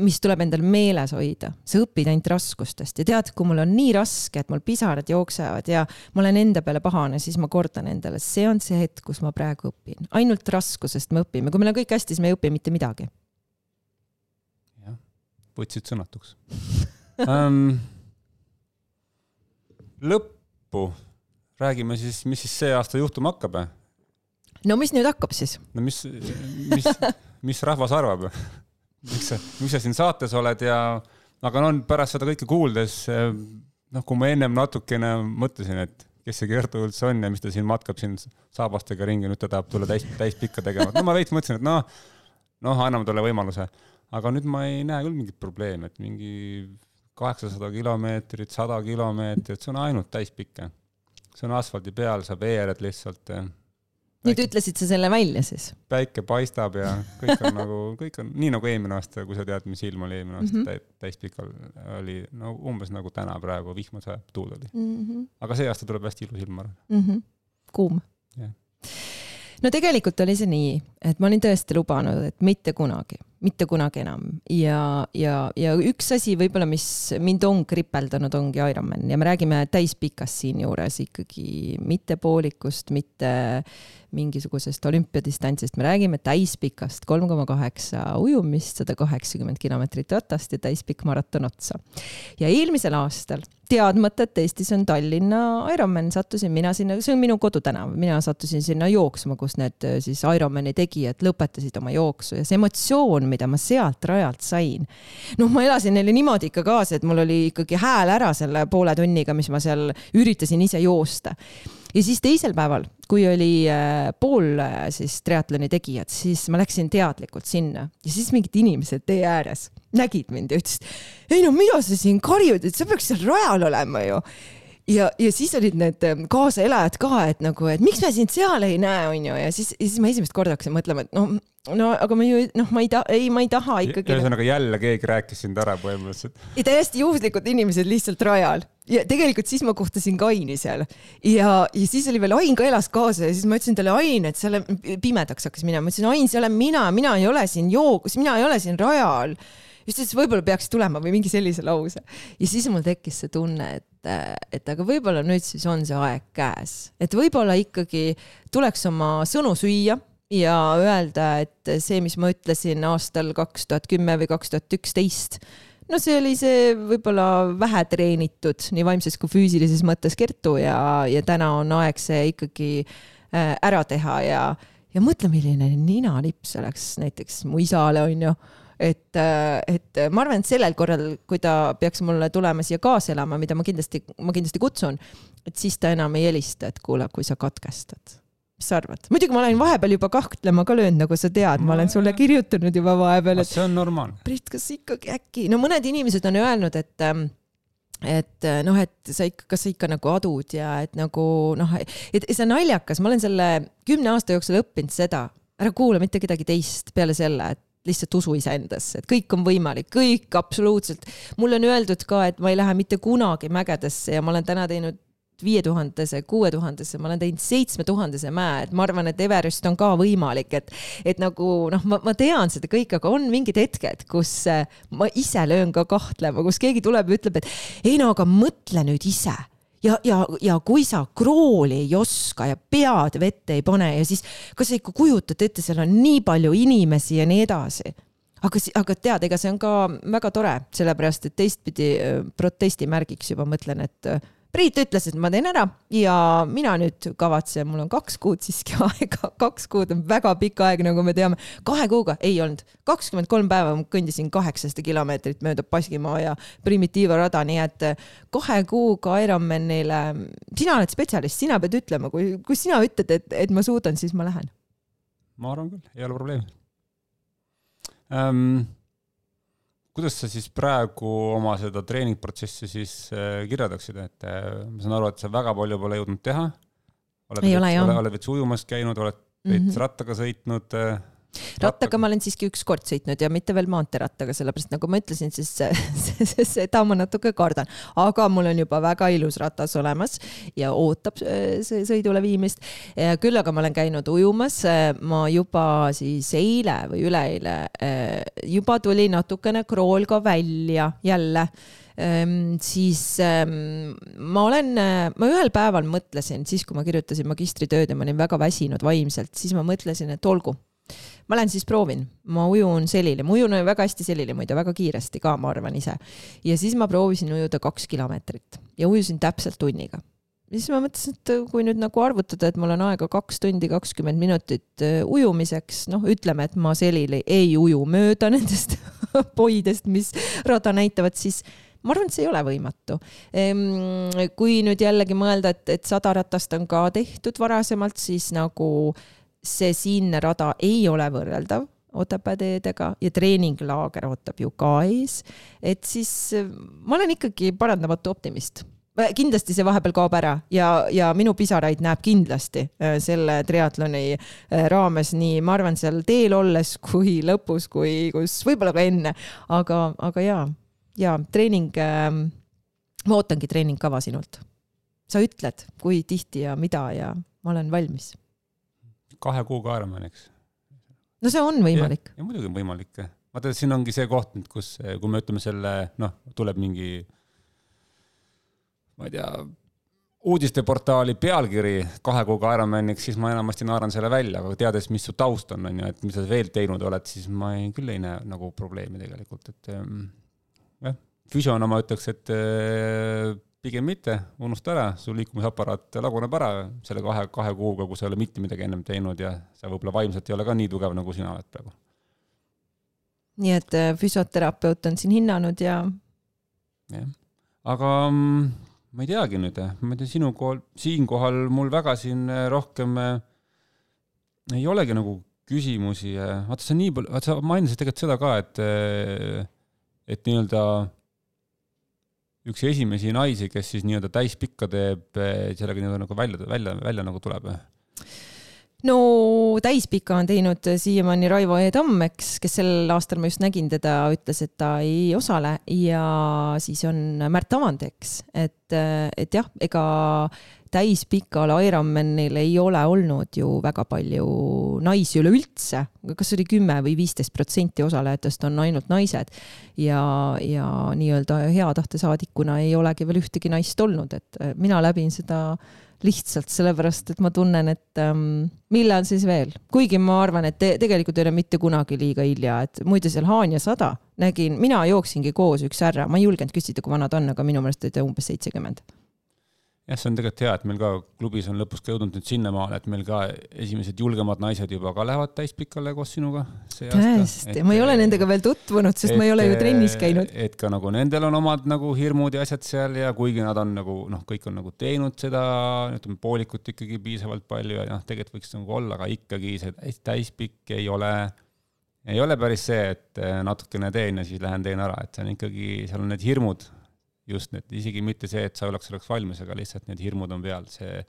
mis tuleb endal meeles hoida, sa õpid ainult raskustest ja tead, kui mul on nii raske, et mul pisarad jooksevad ja ma olen enda peale pahane, siis ma kordan endale, see on see hetk, kus ma praegu õpin. ainult raskusest me õpime, kui meil on kõik hästi, siis me ei õpi mitte midagi. jah, võtsid sõnatuks [laughs] um, lõppu räägime siis, mis siis see aasta juhtuma hakkab? No mis nüüd hakkab siis? no mis, mis, mis rahvas arvab? miks sa, miks sa siin saates oled ja, aga no pärast seda kõike kuuldes, noh, kui ma ennem natukene mõtlesin, et kes see Kertu üldse on ja mis ta siin matkab siin saabastega ringi, nüüd ta tahab tulla täis, täispikka tegema, no ma veits mõtlesin, et noh, noh, anname talle võimaluse. aga nüüd ma ei näe küll mingit probleemi, et mingi kaheksasada kilomeetrit, sada kilomeetrit, see on ainult täispikk. see on asfaldi peal, sa veered lihtsalt nüüd ütlesid sa selle välja siis? päike paistab ja kõik on [laughs] nagu, kõik on nii nagu eelmine aasta, kui sa tead, mis ilm oli eelmine aasta mm -hmm. täispikal oli no umbes nagu täna praegu, vihma sajab, tuul oli mm. -hmm. aga see aasta tuleb hästi ilus ilm, ma arvan mm. -hmm. kuum yeah no tegelikult oli see nii, et ma olin tõesti lubanud, et mitte kunagi, mitte kunagi enam ja, ja, ja üks asi võib-olla, mis mind on kripeldanud, ongi Ironman ja me räägime täispikast siinjuures ikkagi mitte poolikust, mitte mingisugusest olümpiadistantsist, me räägime täispikast kolm koma kaheksa ujumist, sada kaheksakümmend kilomeetrit ratast ja täispikk maraton otsa. ja eelmisel aastal, teadmata, et Eestis on Tallinna Ironman, sattusin mina sinna, see on minu kodutänav, mina sattusin sinna jooksma, kus need äh, siis Ironmani tegijad lõpetasid oma jooksu ja see emotsioon, mida ma sealt rajalt sain. noh, ma elasin neile niimoodi ikka kaasa, et mul oli ikkagi hääl ära selle poole tunniga, mis ma seal üritasin ise joosta ja siis teisel päeval, kui oli äh, pool äh, siis triatloni tegijad, siis ma läksin teadlikult sinna ja siis mingid inimesed tee ääres nägid mind ja ütlesid, ei no mida sa siin karjud, et sa peaks seal rajal olema ju ja, ja siis olid need ähm, kaasaelajad ka, et nagu, et miks me sind seal ei näe, onju, ja siis, siis ma esimest korda hakkasin mõtlema, et no, no aga ma ju noh, ma ei taha, ei, ma ei taha ikkagi. ühesõnaga jälle keegi rääkis sind ära põhimõtteliselt. täiesti juhuslikud inimesed lihtsalt rajal ja tegelikult siis ma kohtasin ka Aini seal. Ja, ja siis oli veel Ain ka elas kaasa ja siis ma ütlesin talle, Ain, et seal pimedaks hakkas minema, ma ütlesin, Ain, see olen mina, mina ei ole siin joogus, mina ei ole siin rajal. Just ütles, võib-olla peaks tulema või mingi sellise lause. ja siis mul tekkis see tunne, et, et aga võib-olla nüüd siis on see aeg käes, et võib-olla ikkagi tuleks oma sõnu süüa ja öelda, et see, mis ma ütlesin aastal kaks tuhat kümme või kaks tuhat üksteist, no see oli see võib-olla vähe treenitud nii vaimses kui füüsilises mõttes Kertu ja, ja täna on aeg see ikkagi äh, ära teha ja, ja mõtle, milline ninalips oleks näiteks mu isale, onju et, äh, et ma arvan, et sellel korral, kui ta peaks mulle tulema siia kaasa elama, mida ma kindlasti, ma kindlasti kutsun, et siis ta enam ei helista, et kuule, kui sa katkestad mis sa arvad? muidugi ma olen vahepeal juba kahtlema ka löönud, nagu sa tead, ma olen sulle kirjutanud juba vahepeal, et. see on normaalne. Brit, kas ikkagi äkki, no mõned inimesed on öelnud, et ähm, et noh, et sa ikka, kas sa ikka nagu adud ja et nagu noh, et see on naljakas, ma olen selle kümne aasta jooksul õppinud seda, ära kuula mitte kedagi teist peale selle, et lihtsalt usu iseendasse, et kõik on võimalik, kõik absoluutselt. mulle on öeldud ka, et ma ei lähe mitte kunagi mägedesse ja ma olen täna teinud viie tuhandese, kuue tuhandese, ma olen teinud seitsme tuhandese mäe, et ma arvan, et Everest on ka võimalik, et, et nagu noh, ma, ma tean seda kõike, aga on mingid hetked, kus äh, ma ise löön ka kahtlema, kus keegi tuleb ja ütleb, et ei no aga mõtle nüüd ise ja, ja, ja kui sa krooli ei oska ja pead vette ei pane ja siis kas sa ikka kujutad ette, seal on nii palju inimesi ja nii edasi. aga, aga tead, ega see on ka väga tore, sellepärast et teistpidi äh, protestimärgiks juba mõtlen, et äh, Priit ütles, et ma teen ära ja mina nüüd kavatsen, mul on kaks kuud siiski [laughs] aega, kaks kuud on väga pikk aeg, nagu me teame. kahe kuuga ei olnud, kakskümmend kolm päeva ma kõndisin kaheksasada kilomeetrit mööda Baskimaa ja Primitiiva rada, nii et kahe kuuga Ironmanile, sina oled spetsialist, sina pead ütlema, kui, kui sina ütled, et, et ma suudan, siis ma lähen. ma arvan küll, ei ole probleemi um kuidas sa siis praegu oma seda treeningprotsessi siis äh, kirjeldaksid, et äh, ma saan aru, et sa väga palju pole jõudnud teha? ole oled veits ujumas käinud, oled veits mm -hmm. rattaga sõitnud äh,, rattaga ma olen siiski ükskord sõitnud ja mitte veel maanteerattaga, sellepärast nagu ma ütlesin, siis [laughs] seda ma natuke kardan, aga mul on juba väga ilus ratas olemas ja ootab see sõidule viimist. küll aga ma olen käinud ujumas, ma juba siis eile või üleeile juba tuli natukene krool ka välja jälle. Ehm, siis ehm, ma olen, ma ühel päeval mõtlesin, siis kui ma kirjutasin magistritööd ja ma olin väga väsinud vaimselt, siis ma mõtlesin, et olgu ma lähen siis proovin, ma ujun selili, ma ujun väga hästi selili muide, väga kiiresti ka, ma arvan ise. ja siis ma proovisin ujuda kaks kilomeetrit ja ujusin täpselt tunniga. siis ma mõtlesin, et kui nüüd nagu arvutada, et mul on aega kaks tundi kakskümmend minutit äh, ujumiseks, noh, ütleme, et ma selili ei uju mööda [laughs] nendest poidest, mis rada näitavad, siis ma arvan, et see ei ole võimatu. Ehm, kui nüüd jällegi mõelda, et, et sada ratast on ka tehtud varasemalt, siis nagu see siinne rada ei ole võrreldav Otepää teedega ja treeninglaager ootab ju ka ees. et siis ma olen ikkagi parandamatu optimist kindlasti see vahepeal kaob ära ja, ja minu pisaraid näeb kindlasti äh, selle triatloni äh, raames nii, ma arvan, seal teel olles kui lõpus, kui, kus võib-olla ka enne, aga, aga jaa ja treening äh,, ma ootangi treeningkava sinult. sa ütled, kui tihti ja mida ja ma olen valmis. Kahe kuuga Ironmaniks. no see on võimalik. ja muidugi on võimalik. vaata, siin ongi see koht nüüd, kus, kui me ütleme selle, noh, tuleb mingi, ma ei tea, uudisteportaali pealkiri kahe kuuga Ironmaniks, siis ma enamasti naeran selle välja, aga teades, mis su taust on, on ju, et mida sa veel teinud oled, siis ma ei, küll ei näe nagu probleemi tegelikult, et ehm, jah, füsiona ma ütleks, et äh, pigem mitte, unusta ära, su liikumisaparaat laguneb ära selle kahe, kahe kuuga, kui sa ei ole mitte midagi ennem teinud ja sa võib-olla vaimselt ei ole ka nii tugev, nagu sina oled praegu. nii et äh, füsioterapeut on siin hinnanud ja. jah, aga mm, ma ei teagi nüüd, ma ei tea, sinu kool, siinkohal mul väga siin äh, rohkem ei olegi nagu küsimusi, vaata sa nii palju, vaata sa mainisid tegelikult seda ka, et et nii-öelda üks esimesi naisi, kes siis nii-öelda täispikka teeb, eh, sellega nii-öelda nagu välja, välja, välja nagu tuleb? no täispika on teinud siiamaani Raivo E Tamm, eks, kes sel aastal ma just nägin teda, ütles, et ta ei osale ja siis on Märt Avand, eks, et, et jah, ega täispikal Ironmanil ei ole olnud ju väga palju naisi üleüldse, kas oli kümme või viisteist protsenti osalejatest on ainult naised. ja, ja nii-öelda hea tahte saadikuna ei olegi veel ühtegi naist olnud, et äh, mina läbin seda lihtsalt sellepärast, et ma tunnen, et ähm, millal siis veel, kuigi ma arvan, et te, tegelikult ei ole mitte kunagi liiga hilja, et muide seal Haanja sada nägin, mina jooksingi koos üks härra, ma ei julgenud küsida, kui vana ta on, aga minu meelest oli ta umbes seitsekümmend jah, see on tegelikult hea, et meil ka klubis on lõpus ka jõudnud nüüd sinnamaale, et meil ka esimesed julgemad naised juba ka lähevad täispikale koos sinuga. tõesti, ma ei ole nendega veel tutvunud, sest et, ma ei ole ju trennis käinud. et ka nagu nendel on omad nagu hirmud ja asjad seal ja kuigi nad on nagu noh, kõik on nagu teinud seda, ütleme poolikut ikkagi piisavalt palju ja noh, tegelikult võiks nagu olla, aga ikkagi see täispikk ei ole ei ole päris see, et natukene teen ja siis lähen teen ära, et see on ikkagi, seal on need hirmud just need, isegi mitte see, et sa oleks selleks valmis, aga lihtsalt need hirmud on peal, see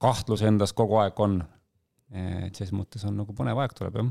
kahtlus endas kogu aeg on. et ses mõttes on nagu põnev aeg tuleb jah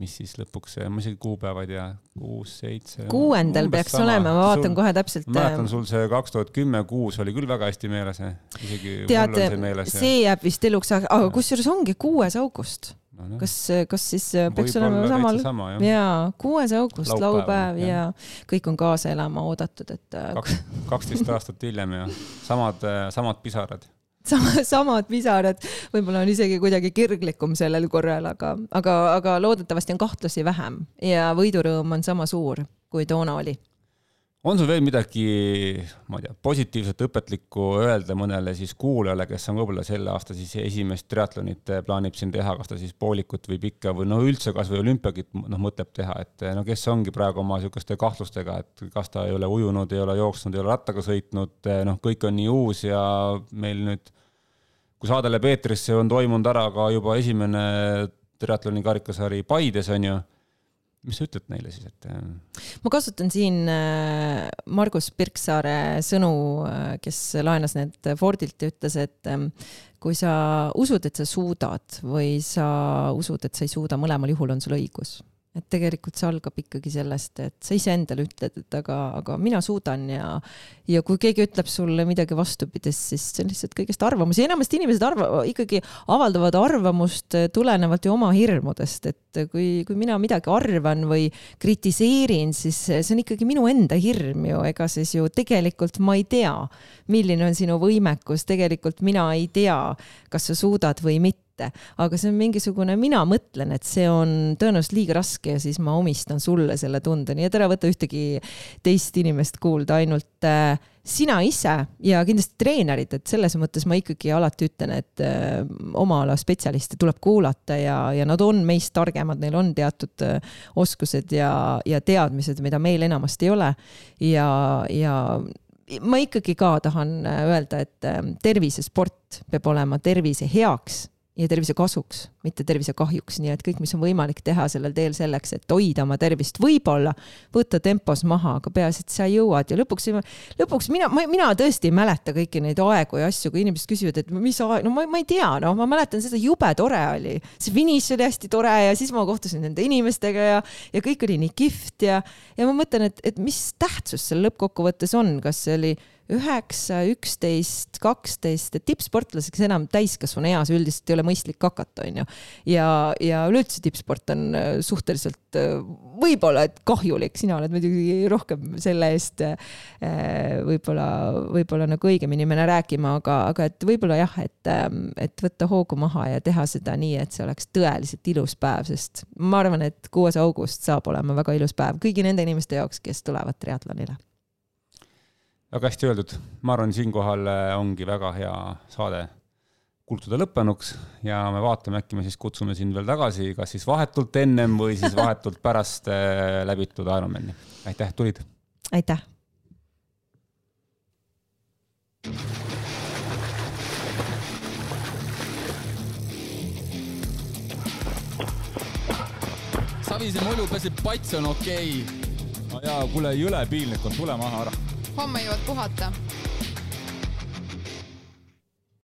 mis siis lõpuks, ma isegi kuupäeva ei tea, kuus, seitse. kuuendal peaks sama. olema, ma vaatan sul, kohe täpselt. ma mäletan sul see kaks tuhat kümme, kuus oli küll väga hästi meeles, isegi Tead, mul on see meeles. see jääb vist eluks, aga kusjuures ongi kuues august no,. Kas, kas siis äh, peaks olema samal? Sama, jaa, kuues august, laupäev ja, ja kõik on kaasa elama oodatud, et. Äh, kaks, kaksteist [laughs] aastat hiljem ja samad, äh, samad pisarad sama, samad pisarad, võib-olla on isegi kuidagi kirglikum sellel korral, aga, aga, aga loodetavasti on kahtlusi vähem ja võidurõõm on sama suur, kui toona oli on sul veel midagi, ma ei tea, positiivset, õpetlikku öelda mõnele siis kuulajale, kes on võib-olla selle aasta siis esimest triatlonit eh, plaanib siin teha, kas ta siis poolikut või pikka või no üldse kasvõi olümpiakit noh, mõtleb teha, et eh, no kes ongi praegu oma niisuguste kahtlustega, et kas ta ei ole ujunud, ei ole jooksnud, ei ole rattaga sõitnud, eh, noh, kõik on nii uus ja meil nüüd, kui saade läheb eetrisse, on toimunud ära ka juba esimene triatloni karikasari Paides, on ju mis sa ütled neile siis, et? ma kasutan siin Margus Pirksaare sõnu, kes laenas need Fordilt ja ütles, et kui sa usud, et sa suudad või sa usud, et sa ei suuda, mõlemal juhul on sul õigus et tegelikult see algab ikkagi sellest, et sa iseendale ütled, et aga, aga mina suudan ja ja kui keegi ütleb sulle midagi vastupidist, siis see on lihtsalt kõigest arvamus. Ja enamasti inimesed arva-, ikkagi avaldavad arvamust tulenevalt ju oma hirmudest, et kui, kui mina midagi arvan või kritiseerin, siis see on ikkagi minu enda hirm ju, ega siis ju tegelikult ma ei tea, milline on sinu võimekus, tegelikult mina ei tea, kas sa suudad või mitte mitte, aga see on mingisugune, mina mõtlen, et see on tõenäoliselt liiga raske ja siis ma omistan sulle selle tunde, nii et ära võta ühtegi teist inimest kuulda, ainult äh, sina ise ja kindlasti treenerid, et selles mõttes ma ikkagi alati ütlen, et äh, oma ala spetsialiste tuleb kuulata ja, ja nad on meist targemad, neil on teatud äh, oskused ja, ja teadmised, mida meil enamasti ei ole. ja, ja ma ikkagi ka tahan äh, öelda, et äh, tervisesport peab olema tervise heaks ja tervise kasuks, mitte tervise kahjuks, nii et kõik, mis on võimalik teha sellel teel selleks, et hoida oma tervist, võib-olla võtta tempos maha, aga peaasi, et sa jõuad. Ja lõpuks, lõpuks mina, mina tõesti ei mäleta kõiki neid aegu ja asju, kui inimesed küsivad, et mis aeg, no ma, ma ei tea, noh, ma mäletan seda, jube tore oli. see finiš oli hästi tore ja siis ma kohtusin nende inimestega ja, ja kõik oli nii kihvt ja, ja ma mõtlen, et, et mis tähtsus seal lõppkokkuvõttes on, kas see oli üheksa, üksteist, kaksteist, et tippsportlaseks enam täiskasvanu eas üldiselt ei ole mõistlik hakata, onju. ja, ja üleüldse tippsport on äh, suhteliselt äh, võib-olla, et kahjulik, sina oled muidugi rohkem selle eest äh, võib-olla, võib-olla nagu õigemini minna rääkima, aga, aga et võib-olla jah, et, ähm, et võtta hoogu maha ja teha seda nii, et see oleks tõeliselt ilus päev, sest ma arvan, et kuues august saab olema väga ilus päev kõigi nende inimeste jaoks, kes tulevad triatlonile väga hästi öeldud, ma arvan, siinkohal äh, ongi väga hea saade kultuda lõppenuks ja me vaatame, äkki me siis kutsume sind veel tagasi, kas siis vahetult ennem või siis vahetult [laughs] pärast äh, läbitud Ironmani. aitäh, tulid! aitäh! Savise mulju peseb, pats on okei okay.. no jaa, kuule, jõle piinlik on, tule maha ära homme jõuad puhata.